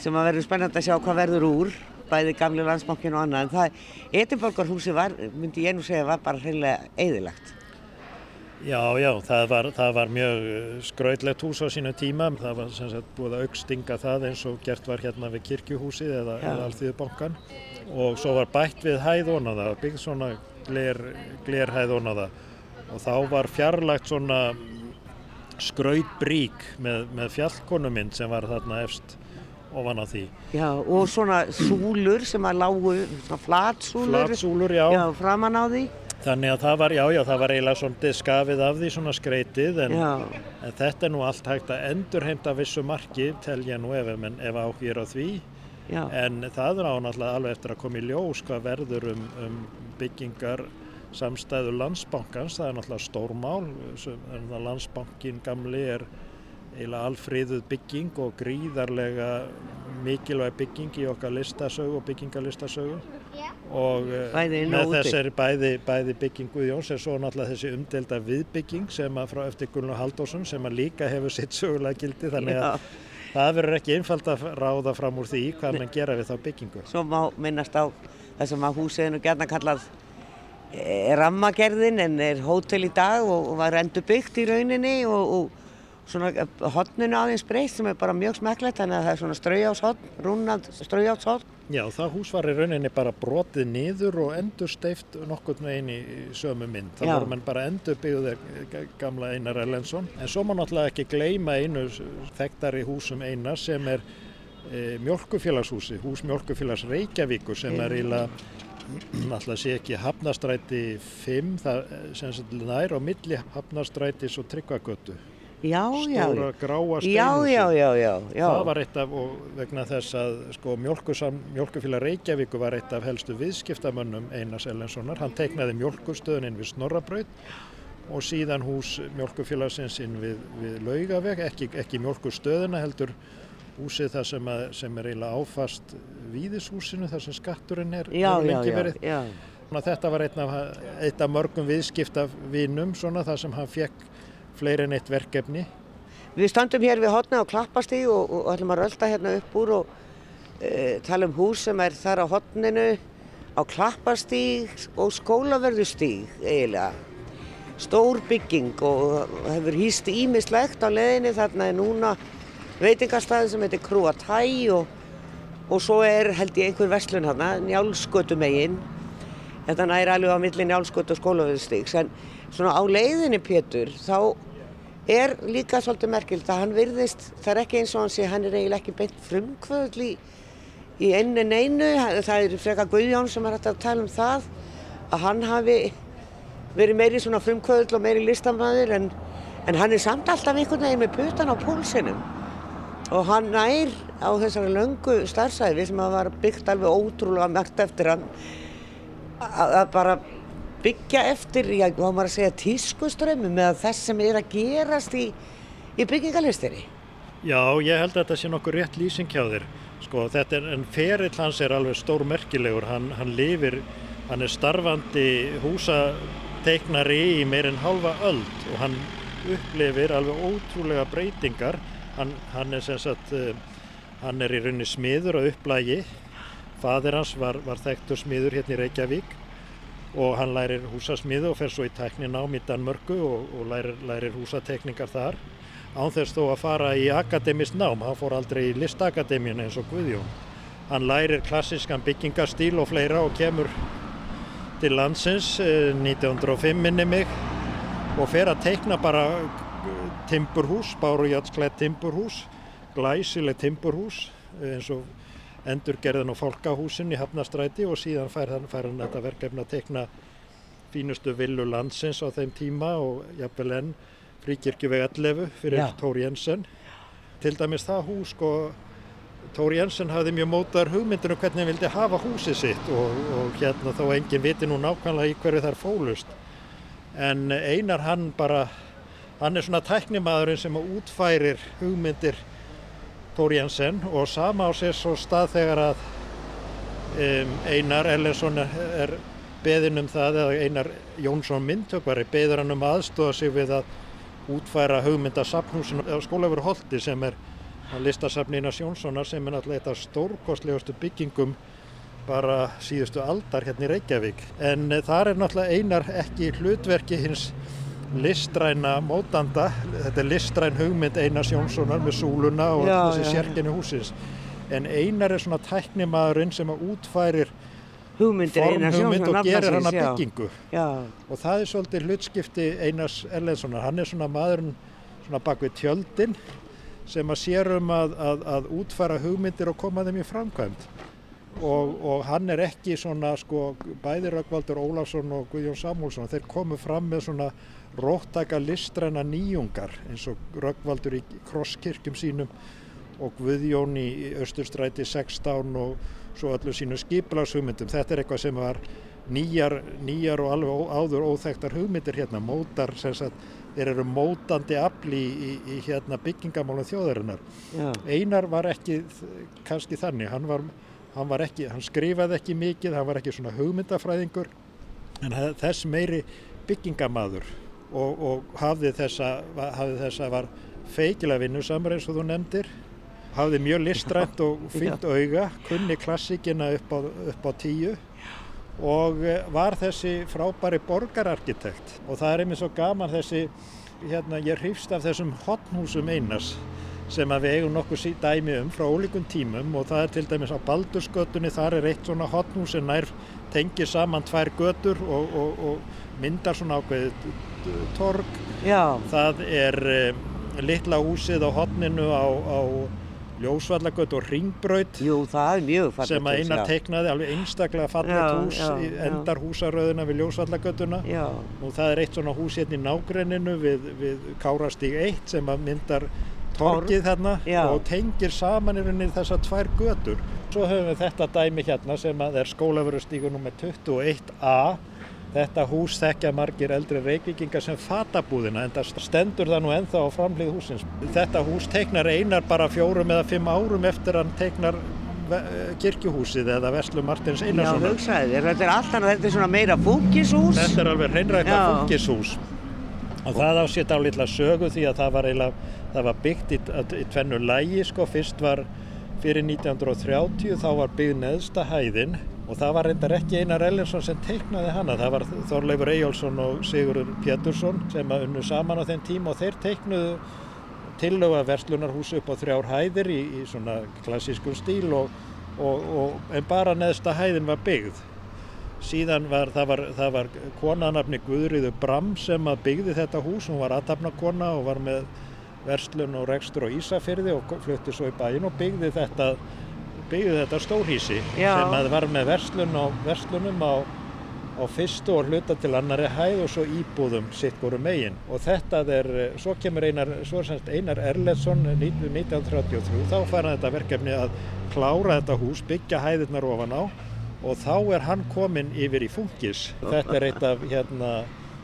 A: sem að verður spennand að sjá hvað verður úr, bæði gamli landsbankin og annað. En það, Edinborgarhúsi var, myndi ég nú segja, var bara hreinlega eðilagt.
C: Já, já, það var, það var mjög skrautlegt hús á sínu tíma. Það var sem sagt búið að aukstinga það eins og gert var hérna við kirkjuhúsið eða, eða Alþýðubankan. Og svo var bætt við hæðón á það, byggð svona gler, glerhæðón á það. Og þá var fjarlagt svona skrautbrík með, með fjallkonumind sem var þarna efst ofan á því.
A: Já, og svona súlur sem að lágu, svona flatsúlur.
C: Flatsúlur, já.
A: Já, framan á því.
C: Þannig að það var, já, já, það var eiginlega svona skafið af því svona skreitið en, en þetta er nú allt hægt að endurheimta vissu marki, telja nú ef, ef áhugir á því. Já. En það er á náttúrulega alveg eftir að koma í ljós hvað verður um, um byggingar samstæðu landsbankans, það er náttúrulega stórmál, landsbankin gamli er eiginlega alfriðuð bygging og gríðarlega mikilvæg bygging í okkar listasögu og byggingarlistasögu og
A: bæði
C: með þessari bæði, bæði byggingu Jóns er svo náttúrulega þessi umdelda viðbygging sem að frá eftir Gunnar Haldásson sem að líka hefur sitt sögulega gildi þannig að Já. það verður ekki einfalt að ráða fram úr því hvað mann gera við þá byggingu.
A: Svo má minnast á þessum að húsiðinu gerna kallað er rammagerðin en er hótel í dag og var endur byggt í rauninni og, og svona hodninu aðeins breyst sem er bara mjög smekklegt þannig að það er svona straujáshotn, rúnand straujáshotn.
C: Já, það hús var í rauninni bara brotið niður og endur steift nokkur með eini sömu mynd. Það voru mann bara endur byggðið gamla Einar Ellensson. En svo má náttúrulega ekki gleyma einu þekktari húsum Einar sem er e, mjölkufélagshúsi, hús mjölkufélags Reykjavíkur sem er íla *clears throat* náttúrulega sé ekki Hafnastræti 5, það sem sagt nær á milli Hafnastrætis og Tryggvagötu
A: já,
C: stóra
A: já.
C: gráa.
A: Já, já, já, já.
C: Það var eitt af, vegna þess að sko mjölkufélag Reykjavíku var eitt af helstu viðskiptamönnum Einars Ellenssonar. Hann teiknaði mjölkustöðuninn við Snorrabraut og síðan hús mjölkufélagsins inn við, við Laugaveg, ekki, ekki mjölkustöðuna heldur húsið það sem, að, sem er eiginlega áfast víðishúsinu þar sem skatturinn er
A: já, já, verið. Já,
C: Þetta var eitt af, eitt af mörgum viðskiptavinum svona þar sem hann fekk fleiri en eitt verkefni.
A: Við standum hér við hotna á Klappastíg og, og ætlum að rölda hérna upp úr og e, tala um hús sem er þar á hotninu á Klappastíg og skólaverðustíg eiginlega. Stór bygging og hefur hýst ímislegt á leðinni þarna er núna veitingarstaði sem heitir Kruatæ og, og svo er held ég einhver vestlun hérna, njálskötumegin. Þetta næri alveg á milli njálskötu og skólaverðustígs en svona á leiðinni Pétur þá er líka svolítið merkilt að hann virðist, það er ekki eins og hann sé hann er eiginlega ekki beint frumkvöðl í, einu neinu, það er freka Guðjón sem er hægt að tala um það að hann hafi verið meiri svona frumkvöðl og meiri listamæður en, en hann er samt alltaf einhvern veginn með putan á pólsinum og hann nær á þessari löngu starfsæfi sem að var byggt alveg ótrúlega mægt eftir hann að bara byggja eftir, já, þá maður að segja tískuströmmum eða þess sem er að gerast í, í byggingalistinni?
C: Já, ég held að þetta sé nokkur rétt lýsing hjá þér. Sko, þetta er, en ferill hans er alveg stór merkilegur. Hann, hann lifir, hann er starfandi húsateiknari í meirinn halva öld og hann upplifir alveg ótrúlega breytingar. Hann, hann er sem sagt, uh, hann er í rauninni smiður á upplægi. Fadir hans var, var þekktur smiður hérna í Reykjavík og hann lærir húsasmiðu og fer svo í tækninám í Danmörku og, og lærir, lærir húsatekningar þar ánþess þó að fara í akademist nám, hann fór aldrei í listakademíun eins og Guðjón. Hann lærir klassískan byggingastíl og fleira og kemur til landsins 1905 eh, minni mig og fer að teikna bara timburhús, bárujáttsklætt timburhús, glæsileg timburhús eins og endurgerðin á fólkahúsin í Hafnastræti og síðan fær hann, fær hann þetta verkefni að teikna fínustu villu landsins á þeim tíma og jafnvel enn fríkirkjuveg 11 fyrir. Tóri Jensen. Til dæmis það hús sko, Tóri Jensen hafði mjög mótaður hugmyndinu hvernig hann vildi hafa húsið sitt og, og hérna þó engin viti nú nákvæmlega í hverju þær fólust. En einar hann bara, hann er svona tæknimaðurinn sem útfærir hugmyndir Tóri Jensen og sama á sér svo stað þegar að um, Einar Ellensson er, beðin um það eða Einar Jónsson myndtökvari beður hann um aðstofa sig við að útfæra hugmyndasafnhúsin á skólafur Holti sem er að listasafni Einars Jónssonar sem er náttúrulega eitt af stórkostlegustu byggingum bara síðustu aldar hérna í Reykjavík. En eh, þar er náttúrulega Einar ekki hlutverki hins listræna mótanda. Þetta er listræn hugmynd Einars Jónssonar með súluna og já, þessi sérkynni húsins en Einar er svona tæknimaðurinn sem að útfærir formhugmynd og gerir hann að byggingu. Já. og það er svolítið hlutskipti Einars Erlendssonar. Hann er svona maðurinn svona bak við tjöldin sem að sérum að, að, að útfæra hugmyndir og koma þeim í framkvæmt og, og hann er ekki svona sko bæði Röggvaldur Ólafsson og Guðjón Samúlsson þeir komu fram með svona róttaka listræna nýjungar eins og Röggvaldur í krosskirkjum sínum og Guðjón í Östurstræti 16 og svo öllu sínu skiplagshugmyndum. Þetta er eitthvað sem var nýjar, nýjar og alveg áður óþægtar hugmyndir hérna, mótar sem sagt, þeir eru mótandi afli í, í, í hérna byggingamálum þjóðarinnar. Já. Einar var ekki kannski þannig, hann, var, hann, ekki, hann skrifaði ekki mikið, hann var ekki svona hugmyndafræðingur en þess meiri byggingamadur og, og hafði þessa, hafði þessa var feikilega vinnusamur eins og þú nefndir hafði mjög listrænt og fint auga kunni klassikina upp á, upp á tíu og eh, var þessi frábæri borgararkitekt. Og það er einmitt svo gaman þessi hérna ég hrýfst af þessum hotnhúsum einas sem að við eigum nokkuð dæmi um frá ólíkum tímum og það er til dæmis á Baldursgötunni þar er eitt svona hotnhús sem nær tengir saman tvær götur og, og, og myndar svona ákveðið torg. Já. Það er um, litla húsið á hodninu á, á Ljósvallagöld og Ringbraut
A: Jú, það er mjög fallegt
C: sem að eina teiknaði alveg einstaklega fallegt hús já, í endar húsaröðuna við Ljósvallagölduna og það er eitt svona hús hérna í nágrenninu við, við Kárastíg 1 sem að myndar torgið þarna já. og tengir saman í rauninni þessar tvær götur svo höfum við þetta dæmi hérna sem er skólafurustíkunum með 21a Þetta hús þekkja margir eldri reykvikingar sem fatabúðina en það stendur það nú enþá á framlið húsins. Þetta hús teiknar einar bara fjórum eða fimm árum eftir hann teiknar kirkjuhúsið eða Veslu Martins Einarssonar.
A: Já, hugsaði þér. Þetta er alltaf, þetta er svona meira fúkishús.
C: Þetta er alveg hreinrækta fúkishús. Og það ásétt á litla sögu því að það var, eiginlega, það var byggt í, í tvennu lægi sko. Fyrst var fyrir 1930 þá var byggð neðsta hæðin og það var reyndar ekki Einar Ellinsson sem teiknaði hana, það var Þorleifur Eyjálsson og Sigurður Pétursson sem að unnu saman á þenn tíma og þeir teiknuðu tillöga verslunarhús upp á þrjár hæðir í, í svona klassískun stíl og, og, og, en bara neðsta hæðin var byggð. Síðan var það var, það var konanafni Guðriður Bram sem að byggði þetta hús, hún var aðtapnakona og var með verslun og rekstur og Ísafyrði og flutti svo í bæin og byggði þetta byggði þetta stórhísi Já. sem að var með verslun og verslunum á, á fyrstu og hluta til annari hæð og svo íbúðum sitt voru megin og þetta er, svo kemur einar, svo semst einar Erletsson 1933, þá fær hann þetta verkefni að klára þetta hús, byggja hæðirnar ofan á og þá er hann komin yfir í fungis. *laughs* Þetta er eitt af hérna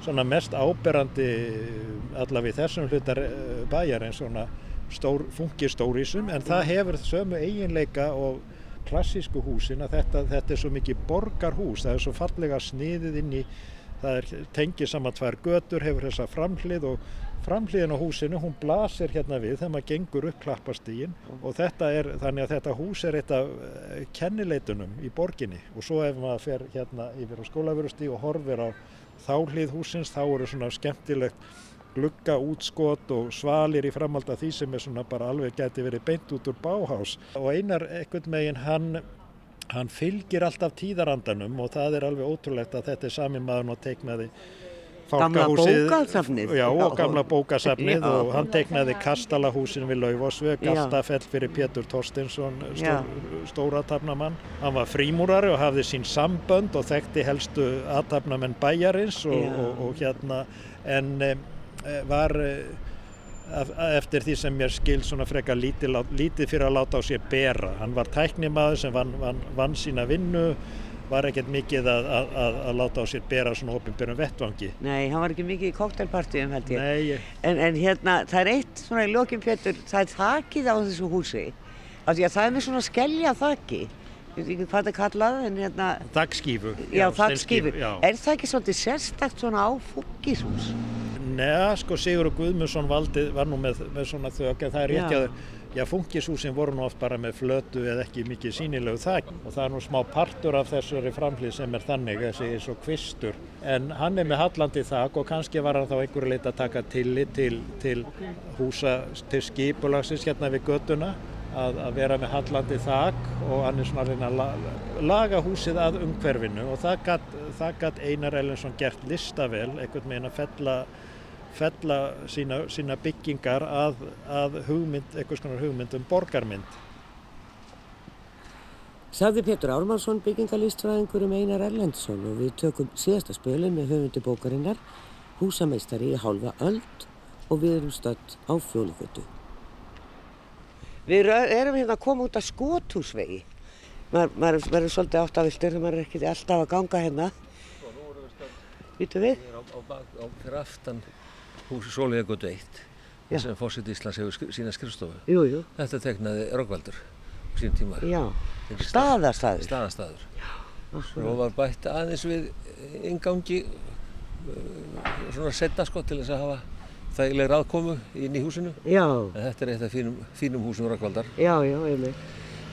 C: svona mest áberandi allavega í þessum hlutar eh, bæjar en svona stór, fungir stórísum en það hefur sömu eiginleika og klassísku húsin að þetta, þetta er svo mikið borgarhús, það er svo fallega sniðið inn í, það er tengið saman tvær götur, hefur þessa framhlið og framhliðin á húsinu, hún blasir hérna við þegar maður gengur upp klappastígin og þetta er, þannig að þetta hús er eitt af eh, kennileitunum í borginni. Og svo ef maður fer hérna yfir á skólaverustíg og horfir á þáhlið húsins, þá eru svona skemmtilegt glugga útskot og svalir í framhald af því sem er svona bara alveg gæti verið beint út úr báhás og einar ekkert megin hann hann fylgir alltaf tíðarandanum og það er alveg ótrúlegt að þetta er sami maður og teiknaði
A: Gamla bókasafnið.
C: Já, og gamla bókasafnið
A: Já.
C: og hann teiknaði kastalahúsin við Laufásveg,
A: Já.
C: Galtafell fyrir Pétur Torstinsson,
A: Já.
C: stór, stóratafnamann. Hann var frímúrari og hafði sín sambönd og þekkti helstu aðtafnamenn bæjarins og, og, og hérna, en e, var e, eftir því sem mér skil svona frekar lítið, lítið fyrir að láta á sér bera. Hann var tæknimaður sem vann, vann, vann sína vinnu, var ekkert mikið að, að, að, að láta á sér bera svona opinberum vettvangi.
A: Nei, hann var ekki mikið í koktelpartíum held ég.
C: Nei, ég-
A: En, en hérna, það er eitt svona í lókin Pétur, það er þakið á þessu húsi. Það er með svona skellja þaki. Ég veit ekki hvað það er kallað, en hérna,
C: Þakskífu.
A: já, þakskífu.
C: Já.
A: Er það ekki svolítið sérstakt svona á fúkishús?
C: Nei, sko Sigurður Guðmundsson valdi var nú með, með svona þök en það er rétt
A: Já.
C: að já, funkishúsin voru nú oft bara með flötu eða ekki mikið sýnilegu þak og það er nú smá partur af þessari framhlið sem er þannig, þessi eins og kvistur. En hann er með hallandi þak og kannski var hann þá einhverju leit að taka tillit til, til húsa, til skipulagsins hérna við göttuna að, að vera með hallandi þak og hann er svona að reyna að la, laga húsið að umhverfinu og það gat Einar Ellensson gert listavel, einhvern veginn að fella fella sína, sína byggingar að, að hugmynd, einhvers konar hugmynd um borgarmynd.
A: Sagði Pétur Ármannsson byggingalistfræðingur um Einar Erlendsson og við tökum síðasta spölin með höfundu bókarinnar, húsameistari í hálfa öld og við erum stödd á fjólugötu. Við erum hérna að koma út af skotúsvegi. Maður, verður svolítið áttaviltur þegar maður er ekki alltaf að ganga hérna. Vítu við?
B: Ég er á, á, bak- á fyrir aftan húsi Sólíðagötu 1
A: Já.
B: sem fósitt Íslands hefur sína skrifstofu.
A: Jú, jú.
B: Þetta teknaði Röggvaldur á sínum tíma.
A: Já.
B: Þetta stað-
A: Staðarstaður.
B: Staðastaður. Og var bætt aðeins við ingangi uh, svona setna sko til þess að hafa þægileg aðkomu inn í húsinu.
A: Já,
B: En þetta er eitt af fínum, fínum húsum Röggvaldar.
A: já, já, einmitt.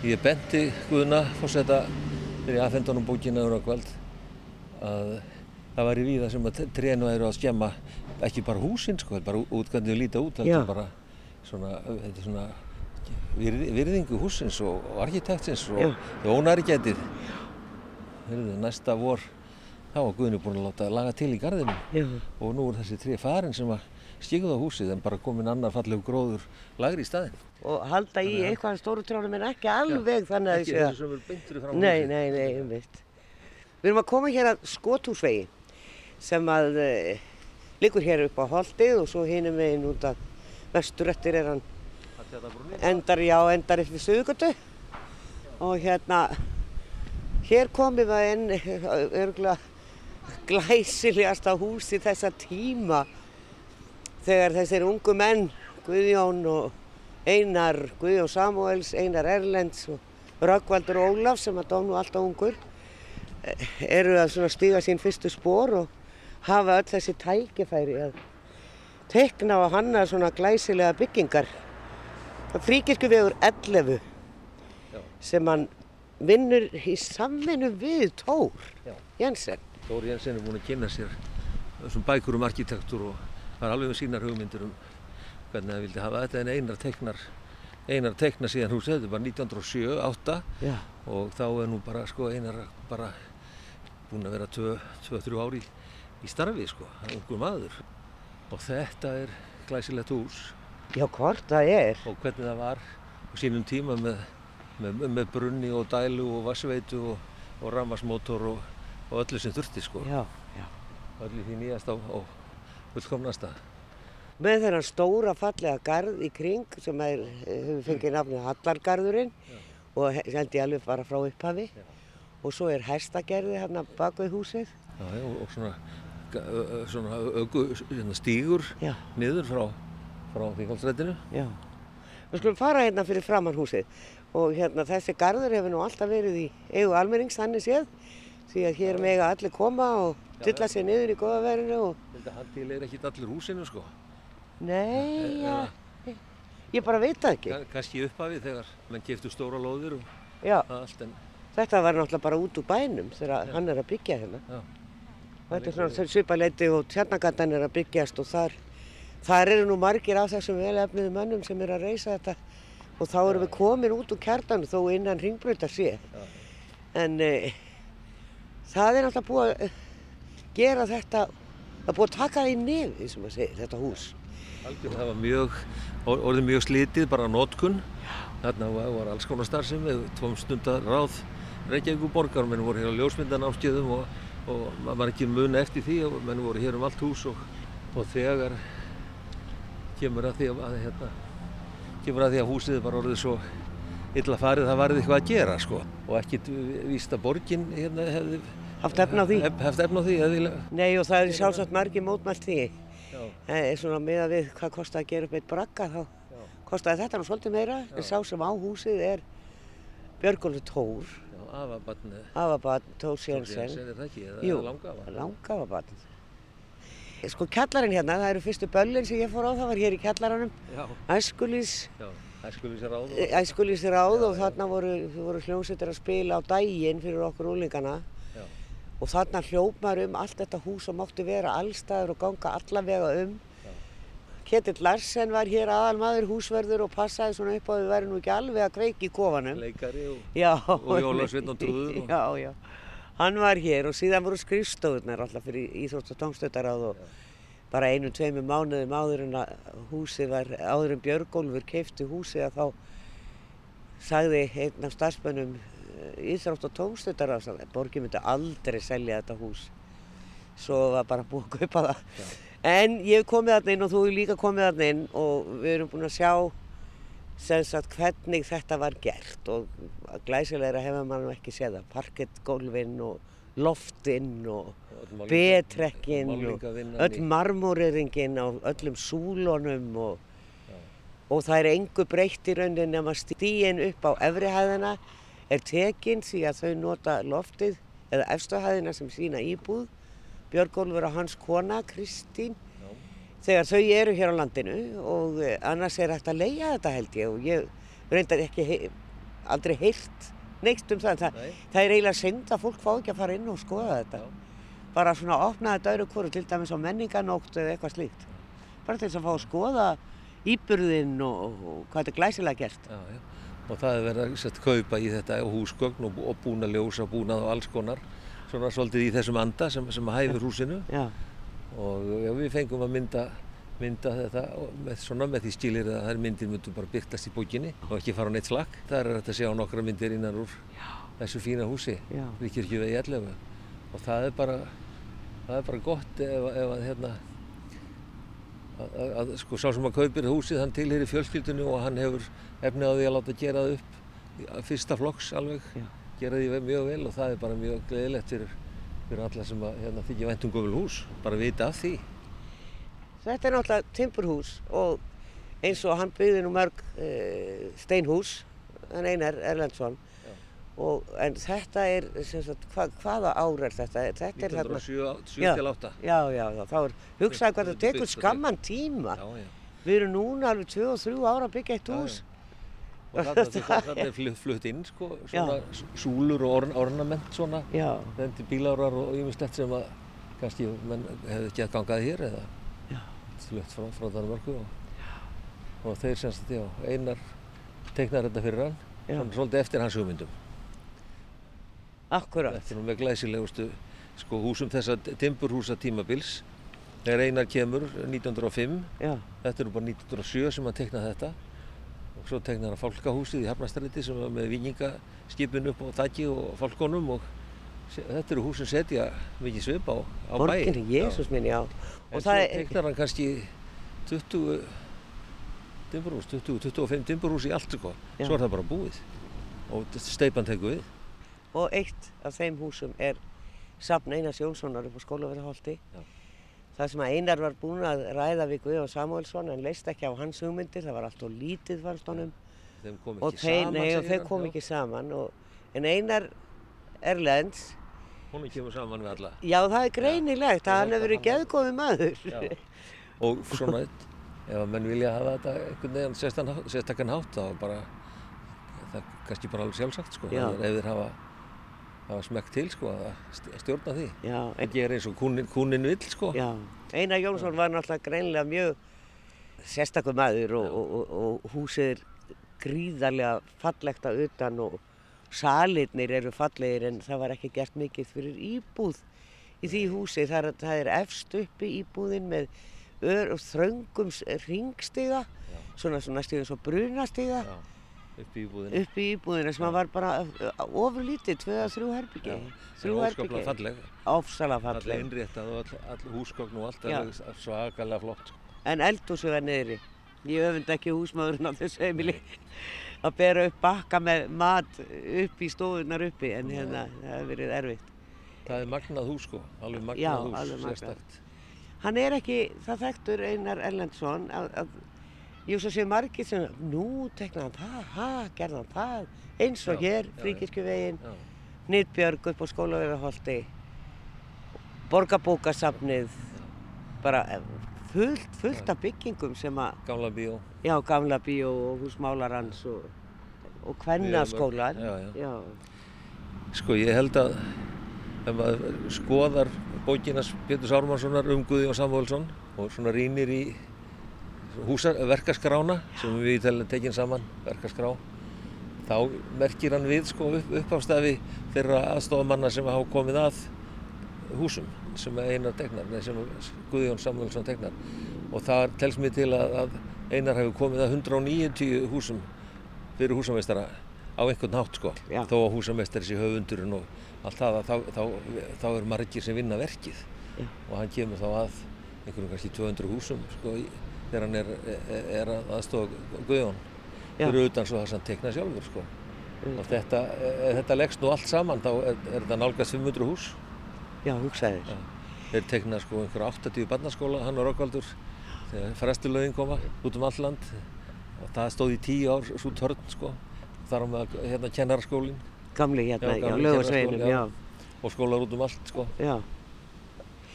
B: Ég benti Guðna fórseta þegar ég aðfendi honum bókina um Röggvald að það væri víða sem að trénu eru að skemma ekki bara húsin sko, bara út hvernig þau líta út,
A: Já.
B: heldur bara svona, þetta er svona virði, virðingu húsins og, og arkitektsins og
A: Já.
B: Heyrðu, næsta vor þá var Guðni búinn að láta laga til í garðinu
A: Já,
B: og nú er þessi tré farin sem að skigða á húsið en bara komin annar fallegu gróður lagri í staðinn.
A: og halda í eitthvað stóru trjánum en ekki alveg þannig að
B: Ekki
A: sé að-
B: þessu sem er beintur fram á
A: Nei,
B: húsið.
A: nei, nei, einmitt. Við erum að koma hér að skotúsvegi sem að e, liggur hér upp á holdið og svo hinum veginn út að vesturettir er hann. Endar, já, endar upp við Suðugötu og hérna hér komum við inn *laughs* örgulega glæsilegasta húsi þessa tíma. Þegar þessir ungu menn Guðjón og Einar Guðjón Samuels, Einar Erlends og Röggvaldur Ólaf sem að dónu alltaf ungur eh, eru að svona stíga sín fyrstu spór og hafa öll þessi tækifæri að tekna og hanna svona glæsilega byggingar. Fríkirkju vegur 11
B: Já.
A: sem hann vinnur í samvinnu við Tór
B: Já.
A: Jensen.
B: Dóri Jensen er búinn að kynna sér þessum bækur um arkitektúr og var alveg með sínar hugmyndir um hvernig það vildi hafa þetta en einar teknar einar tekna síðan húsið, þetta er bara 1907-8
A: Já.
B: og þá er nú bara sko einar bara búinn að vera 2-3 ári í, í starfi sko, ungur maður og þetta er glæsilegt hús
A: Já, hvort það er.
B: og hvernig það var á sínum tíma með, með, með brunni og dælu og vassveitu og, og rammasmótor og, og öllu sem þurfti sko
A: Já, já.
B: öllu því nýjast á, á fullkomnasta.
A: Með þennan stóra fallega garð í kring sem er, hefur fengið nafnið Hallargarðurinn og he- held ég alveg bara frá upphafi. Og svo er hestagerði hérna bak við húsið.
B: Já, já, og, og svona, hérna, stígur
A: Já,
B: niður frá, frá Þingoldsrættinu.
A: já. Við skulum fara hérna fyrir framann húsið og hérna þessi garður hefur nú alltaf verið í eigu almennings þannig séð því að hér mega allir koma og tylla sér niður í góða verinu og
B: Þetta handíl er ekkit allir húsinu sko.
A: nei, já,
B: Eða,
A: ég bara veit það ekki.
B: ka- kannski upphafið þegar menn keftu stóra lóðir og
A: Já,
B: allt en
A: þetta var náttúrulega bara út úr bænum þegar hann er að byggja hérna.
B: já,
A: þetta er svona svipaleiti og tjarnagatan er að byggjast og þar, þar eru nú margir af þessum velefniðu mönnum sem eru að reysa þetta og þá erum við komin út úr kjartan þó innan ringbröytar sé. En e, það er náttúrulega búið að gera þetta, það er búið að taka það í nefið sem að segja, þetta hús.
B: Algjörlega, það var mjög, orðið mjög slítið, bara nótkun. Þarna var, var alls konar starfsemi, tvom stundar ráð Reykjavík borgar, menn voru hér á ljósmyndan áskjöðum og, og maður var ekki mun eftir því og menn voru hér um allt hús og, og þegar kemur að því að, að hérna, kemur að því að húsið var orðið svo illa farið það varðið eitthvað að gera sko og ekkit víst að borgin hérna hefði
A: Haft efna á því?
B: hef, haft efna á því eðilega.
A: Nei og það er sjálfsagt margir mótmælt því.
B: Já,
A: er svona með að við hvað kostaði að gera upp eitt bragga þá
B: já,
A: kostaði þetta nú svolítið meira en sá sem á húsið er Björgólu Tór,
B: afabarn það ekki, eða
A: Jú,
B: langafa
A: langafabatn. Sko kjallarinn hérna, það eru fyrstu böllin sem ég fór á, það var hér í kjallaranum,
B: Já,
A: æskulís, æskulís ráð og þarna voru, voru hljómsveitir að spila á daginn fyrir okkur úlingana og þarna hljóp maður um allt þetta hús og mátti vera allstaður og ganga allavega um.
B: Já.
A: Ketill Larsen var hér aðalmaður húsverður og passaði svona upp á að við væri nú ekki alveg að kveiki í kofanum.
B: leikari og,
A: Já.
B: og jólasveinn og trúður og-
A: Já, já. Hann var hér og síðan voru skrifstofurnar alltaf fyrir Íþrótt og tómstöttaráð og bara einu, tveimu mánuðum áður en að húsið var, áður en Björgólfur keifti húsið að þá sagði einn af starfsmönnum eh, Íþrótt og tómstöttaráð að borgin myndi aldrei selja þetta hús. Svo var bara búið að kaupa það. En ég hef komið þarna inn og þú hefur líka komið þarna inn og við erum búin að sjá sagt hvernig þetta var gert. Og glæsilegra hefur nú ekki séð það, parkettgólfin og loftinn og
B: öll málninga-
A: betrekkin og öll
B: í-
A: marmóriringin á öllum súlunum og, og það er engu breytt í rauninni nema stíin upp á efri hæðina er tekin því að þau nota loftið eða efstu hæðina sem sína íbúð Björgólfur og hans kona Kristín
B: Já.
A: þegar þau eru hér á landinu og eh, annars er hægt að leia þetta held ég og ég reyndar ekki hei, aldrei heyrt neitt um það.
B: Nei.
A: það er eiginlega synd að fólk fá ekki að fara inn og skoða þetta. Bara svona að opna þetta öðru hvoru til dæmis á menninganótt eða eitthvað slíkt. Bara til þess að fá að skoða íburðinn og, og hvað þetta er glæsilega gert.
B: Já, já. Og það er verið að sett, kaupa í þetta húsgögn og búna ljósa, búnað og alls konar. Svona svolítið í þessum anda sem, sem hæfur húsinu.
A: Já,
B: Og já, við fengum að mynda, mynda þetta með, svona með því stilir að þær myndir myndu bara byrtast í bókinni og ekki fara á neitt flakk. Það er hægt að sjá nokkra myndir innan úr þessu fína húsi
A: Já.
B: við kirkjuvegi 11. Og það er bara, það er bara gott ef, ef að hérna, að, að, að sko sá sem að kaupir húsið hann tilheyri fjölskyldunni og hann hefur efni á því að láta gera það upp í- fyrsta flokks alveg
A: Já.
B: Gera því mjög vel og það er bara mjög gleðilegt fyrir, fyrir alla sem að hérna, þykja væntum gömul hús bara vita af því
A: þetta er náttúrulega timburhús og eins og hann byggði nú mörg e, steinhús, hann Einar Erlendsson. Og, en þetta er, sagt, hva, hvaða ár er þetta? Þetta er þarna
B: 1907
A: Já.
B: til 8
A: Já, já, þá er hugsaði hvað það tekur skamman tíma.
B: já, já.
A: Við erum núna alveg 2 og 3 ára að byggja eitt hús.
B: Og þarna er flutt, inn sko, svona súlur og orn, ornament svona
A: Já,
B: rendi bílárar og ýmislegt sem að kannski menn hefði ekki að gangað hér eða
A: Já.
B: flutt frá, frá Danmörku og, og þeir semst, já, einar teiknar þetta fyrir hann
A: Já.
B: svona svolítið eftir hans hugmyndum
A: akkurat.
B: Þetta er nú með glæsilegustu sko, húsum þessa timburhúsa tímabils. Þegar einar kemur 1905,
A: Já,
B: þetta er nú bara 1907 sem hann teiknaði þetta. Svo teiknaði hann fálkahúsið í Hafnastræti sem var með vikingaskipin upp á þakki og fálkonum og þetta eru hús sem setja mikið svip á, á bæ.
A: borginni, Jésús minn, já.
B: En svo teiknar hann kannski 20 timburhús, 20-25 timburhús í allt sko. Svo er það bara búið og steipan tekur við.
A: og eitt af þeim húsum er safn Einars Jónssonar upp á Skólaverðarholti. Það sem að Einar var búinn að ræða við Guðjón Samuelsson en leist ekki á hans hugmyndir, það var allt og lítið fannst honum.
B: Þeim kom
A: Og
B: ekki
A: þeir,
B: saman,
A: og
B: segir
A: þeir
B: hann,
A: kom
B: já.
A: ekki saman. Og, en Einar Erlends,
B: Hún kemur saman við alla.
A: já það er greinilegt
B: Já,
A: að hann hefur verið geðkomi maður.
B: Já. Og svona, ef að menn vilja hafa þetta einhvern veginn sérstakann hátt, þá bara, það er kannski bara alveg sjálfsagt, sko.
A: Já.
B: Það er ef þeir hafa, hafa smekk til, sko, að st- stjórna því.
A: Já,
B: Það gerir eins og kúnin, kúnin vill, sko.
A: Já, Einar Jónsson var náttúrulega greinilega mjög sérstakur maður og, og, og, og húsið er gríðarlega fallegt að utan og salirnir eru fallegir en það var ekki gert mikið fyrir íbúð í því húsi. Það er, það er efst uppi íbúðin með ör, þröngum ringstiga, svona, svona stíðum svo brunastiga
B: Já, upp í íbúðinu.
A: upp í íbúðina sem var bara ofurlítið, tvö að þrjú herbyggi.
B: Það er óskaplega falleg.
A: Ofsalega
B: Allir innréttað og all, all húsgögn og allt er svakalega flott. sko.
A: En eldhúsið var niðri. Ég öfund ekki húsmaðurinn á þessu heimili *laughs* að bera upp bakka með mat upp í stofunar uppi en hérna það hefur verið erfitt.
B: Það er magnað hús sko, alveg magnað
A: Já,
B: hús,
A: alveg magnað. Hann er ekki, það þekktur Einar Erlendsson að, að ég svo sé margir sem, nú teknaði hann það, ha, gerði hann það, eins og
B: Já,
A: hér. Fríkirkjuvegin,
B: Já,
A: Nýtbjörg upp á skólavegaholti, Borgarbókasafnið, bara eh, fullt, fullt af byggingum sem að,
B: gamla bíó.
A: já, gamla bíó og húsmálarans og, og kvennaskólan.
B: Já, já. Sko ég held að ef maður skoðar bókinas Pétur Sármannssonar um Guðjón Samúelsson og svona rýnir í verkaskrána sem við tekin saman, verkaskrá, þá merkir hann við sko upp, uppástafi þeirra aðstofamanna sem hafa komið að húsum sem Einar tegnar, nei, sem Guðjón Samúelsson tegnar og það telst mér til að, að Einar hefur komið að 190 húsum fyrir húsameistara á einhvern hátt sko
A: Já.
B: þó að húsameistari sé höfundurinn og allt það að þá, þá, þá er margir sem vinna verkið
A: Já.
B: og hann kemur þá að einhverjum kannski 200 húsum sko í- þegar hann er, er, að aðstofa Guðjón. Fyrir utan svo það sem hann tekna sjálfur sko. Og þetta, e, þetta leggst nú allt saman þá er, er þetta nálgast 500 hús.
A: Já, hugsaði þér.
B: þeir tekna sko einhverja 80 barnaskóla hann og Rokkvaldur þegar frestulögin koma út um all land. Og það stóð í 10 ár svo törn sko þar á með hérna kennaraskólin
A: Gamli hérna,
B: Já, kennaraskóli,
A: já.
B: já. og skólar út um allt sko.
A: Já,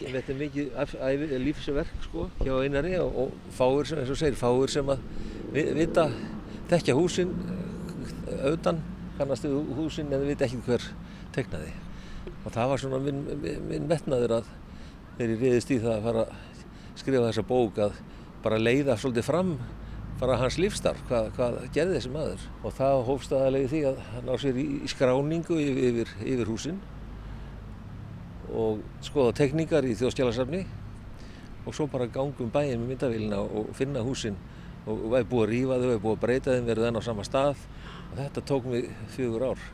B: Þetta er mikið lífsverk sko hjá einari og, og fáir sem, eins og segir, fáir sem að vi- vita, þekkja húsin auðan, kannast við húsin en vita ekki hver teknaði. Og það var svona minn, minn, metnaður að ég reyðist í það að fara að skrifa þessa bók að bara leiða svolítið fram bara hans lífstarf, hvað, hvað gerði þessi maður. Og það hófst aðalegi því að hann á sér í, í skráningu yfir, yfir, yfir húsin og skoða tekníkar í þjóðskjálasafni og svo bara ganga um bæinn með myndavélina og finna húsin og og væri búið að rífa þau, væri búið að breyta þeim, verið enn á sama stað og þetta tók mig fjögur ár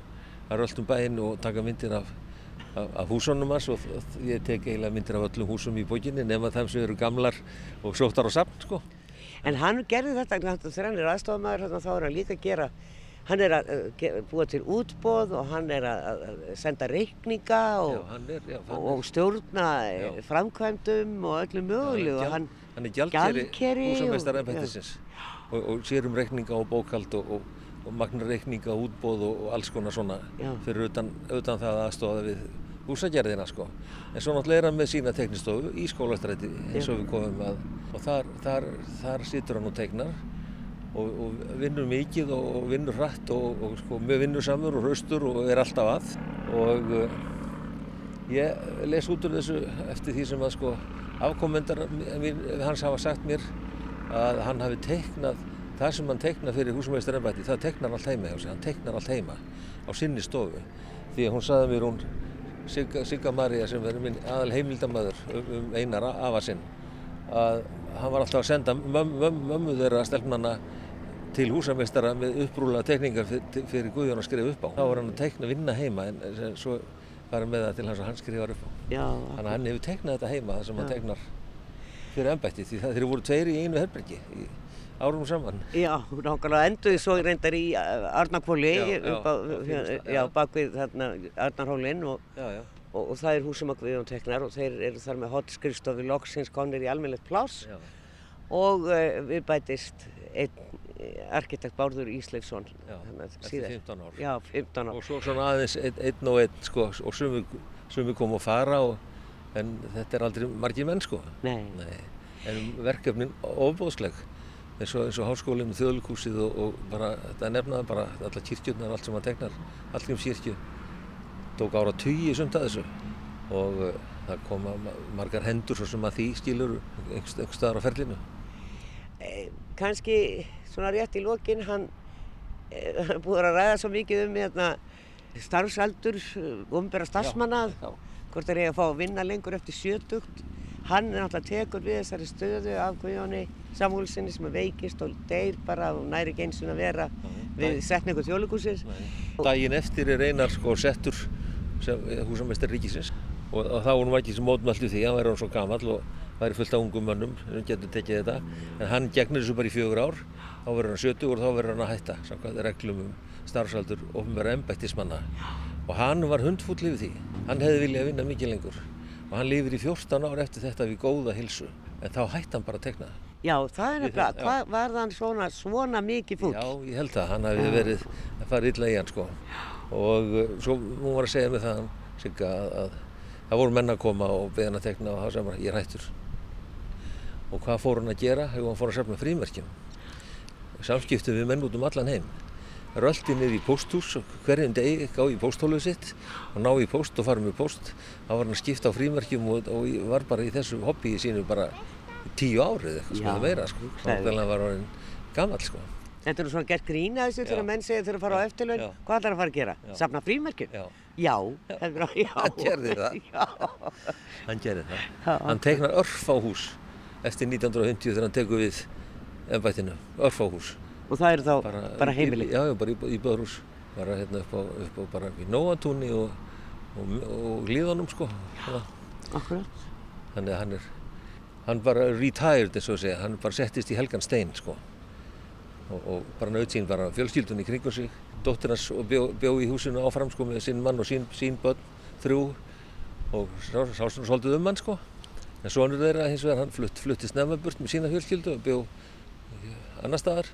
B: að rölda um bæinn og taka myndir af, af, af húsunum hans og ég tek eiginlega myndir af öllum húsum í bókinni nema þeim sem eru gamlar og sóttar á safn sko.
A: En hann gerði þetta, náttúrulega þegar hann er aðstofamæður, þannig að þá er hann líka að gera, hann er að ge- búa til útboð og hann er að, senda reikninga og,
B: Já, er, já,
A: og, og stjórna eh,
B: Já.
A: framkvæmdum og öllu mögulegu. og hann,
B: hann er gjaldkeri
A: gjaldkeri og-
B: og, og sér um reikninga og bókald og, og, og magna reikninga, útbóð og, og alls konar svona fyrir utan, utan það aðstofa við húsagerðina sko. En svo náttúrulega er hann með sína teknistofu í skólastræti eins og við komum að og þar, þar, þar situr hann og tegnar og, og vinnur mikið og, vinnur hratt og, og sko, mjög vinnusamur og hraustur og er alltaf að og uh, Ég les út úr þessu eftir því sem að sko afkomendar hans hafa sagt mér að hann hafi teiknað það sem hann teiknar fyrir húsumveistarembætti, það teiknar allt heima hjá sig, hann teiknar allt heima á sinni stofu. Því að hún saði mér hún, Sigga, Sigga Maria sem er minn aðal heimildamöður um, um einar afa sinn, að hann var alltaf að senda möm, möm, mömmu þeirra stelpnana til húsameistara með upprúlega teikningar fyrir, Guðjón að skrifa upp á. Þá var hann að teikna vinna heima en, svo var hann með það til hans að hann skrifar upp á.
A: já,
B: Þannig að hann hefur teiknað þetta heima þar sem hann
A: Já.
B: teiknar fyrir embætti því það þeir voru tveir í einu herbergi í árum saman.
A: já, nákvæmlega enduði svo reyndar í uh, Arnarkvóli,
B: Já,
A: upp á, já, bak við þarna Arnarhólinn og,
B: já.
A: Og, og það er húsum að Guðjón teknar og þeir eru þar með hotskrifstofi loksins konir í almennilegt pláss
B: já.
A: og uh, við bætist einn eh, arkitekt Bárður Ísleifsson að
B: eftir
A: síðar.
B: 15 ár.
A: Já, 15 ár.
B: Og svo svona aðeins einn, einn og einn sko og sumi, kom og fara og, en þetta er aldrei margir menn sko.
A: Nei.
B: Nei. En verkefnin ofbóðsleg eins og, og háskólinn, þjóðlíkúsið og, og bara, þetta nefnaði bara alla kirkjurnar, allt sem hann tegnar, allgrim kirkju tók ára tugi sumt að þessu og uh, það koma ma- margar hendur svo sem að því skilur einhvers staðar á ferlinu.
A: Eh, kannski svona rétt í lokin, hann eh, er búið að ræða svo mikið um hérna, starfsaldur, umbera starfsmanna,
B: Já,
A: hvort þeir eiga að fá að vinna lengur eftir sjötugt. Hann er náttúrulega tekur við þessari stöðu af Guðjóni Samúlsinni sem er veikist og deyr bara og næri ekki eins og vera við setningu þjóðlíkusins.
B: Daginn eftir er einar sko settur sem húsamestar ríkisins og, og þá vorum við ekki sem mótmæltu því, hann væri hann svo gamall og væri fullt af ungum mönnum sem getur tekið þetta. En hann gegnir þessu bara í fjögur ár, þá verður hann 70 og þá verður hann að hætta, samkvæmt reglum um starfsaldur ofnverða embættismanna. Og hann var hundfúll yfir því, hann hefði viljað vinna mikið lengur og hann lifir í 14 ár eftir þetta við góða hilsu, en þá hætti hann bara að tekna það.
A: Já, það er nefnilega, hvað var þann svona, svona mikið fúll?
B: Já, ég held að hann hafi verið að fara illa í hann sko. Og uh, svo hún var að segja mig það Sigga, að, að það voru menn að koma og beða hann að tekna og það sem bara, ég er hættur. Og hvað fór hann að gera? Jú, hann fór að safna frímerkjum. Samskiptum við menn út um allan heim. Röldi niður í pósthús hverjum degi gá í pósthóluð sitt og ná í póst og fara með póst. Þá var hann að skipta á frímerkjum og, og í- var bara í þessu hobbyi sínu bara í tíu árið eitthvað, sko,
A: Já,
B: eða meira, sko. Þannig að hann var orðin gamall, sko.
A: Þetta er svona gert grína þessu þegar
B: Já.
A: menn segja þeir að fara á eftirlaun.
B: Já.
A: Hvað ætlar að fara að gera?
B: Já.
A: Safna frímerkjum?
B: Já.
A: Já, já. *laughs*
B: Hann gerði það.
A: Já.
B: Hann gerir það.
A: Já.
B: Hann teiknar örfáhús eftir 1950 þegar hann tekur við ennbættinu. Örfáhús.
A: Og það eru þá bara, heimili.
B: Já, já, bara í, í böðrús. Bara hérna upp á, upp á bara í Nóatúni og, og, og Líðanum sko. Svona.
A: Akkurat.
B: Þannig að hann er, hann bara retired eins og segja. Hann bara settist í Helgan Stein sko. Og, og bara naut sín bara fjölskyldunni í kringum sig. Dóttir hans bjó, bjó í húsinu áfram sko með sinn mann og sín, sín börn, þrjú. Og sá, sá svona svolítið um hann sko. En sonur þeirra hins vegar hann flutt, flutti snemma burt með sína fjölskyldu og bjó annar staðar.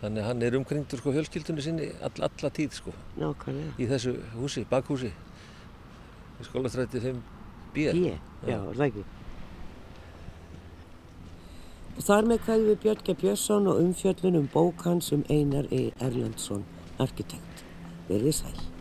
B: Þannig að hann er umkringdur sko fjölskyldunni sinni all, alla tíð sko
A: Nákvæmlega.
B: í þessu húsi, bakhúsi. Í skólastræti 5 B.
A: Já, er það ekki. Og þar með kveðum við Björn G. Björnsson og umfjöllun um bók hans um Einar E. Erlendsson, arkitekt. Verðið sæl.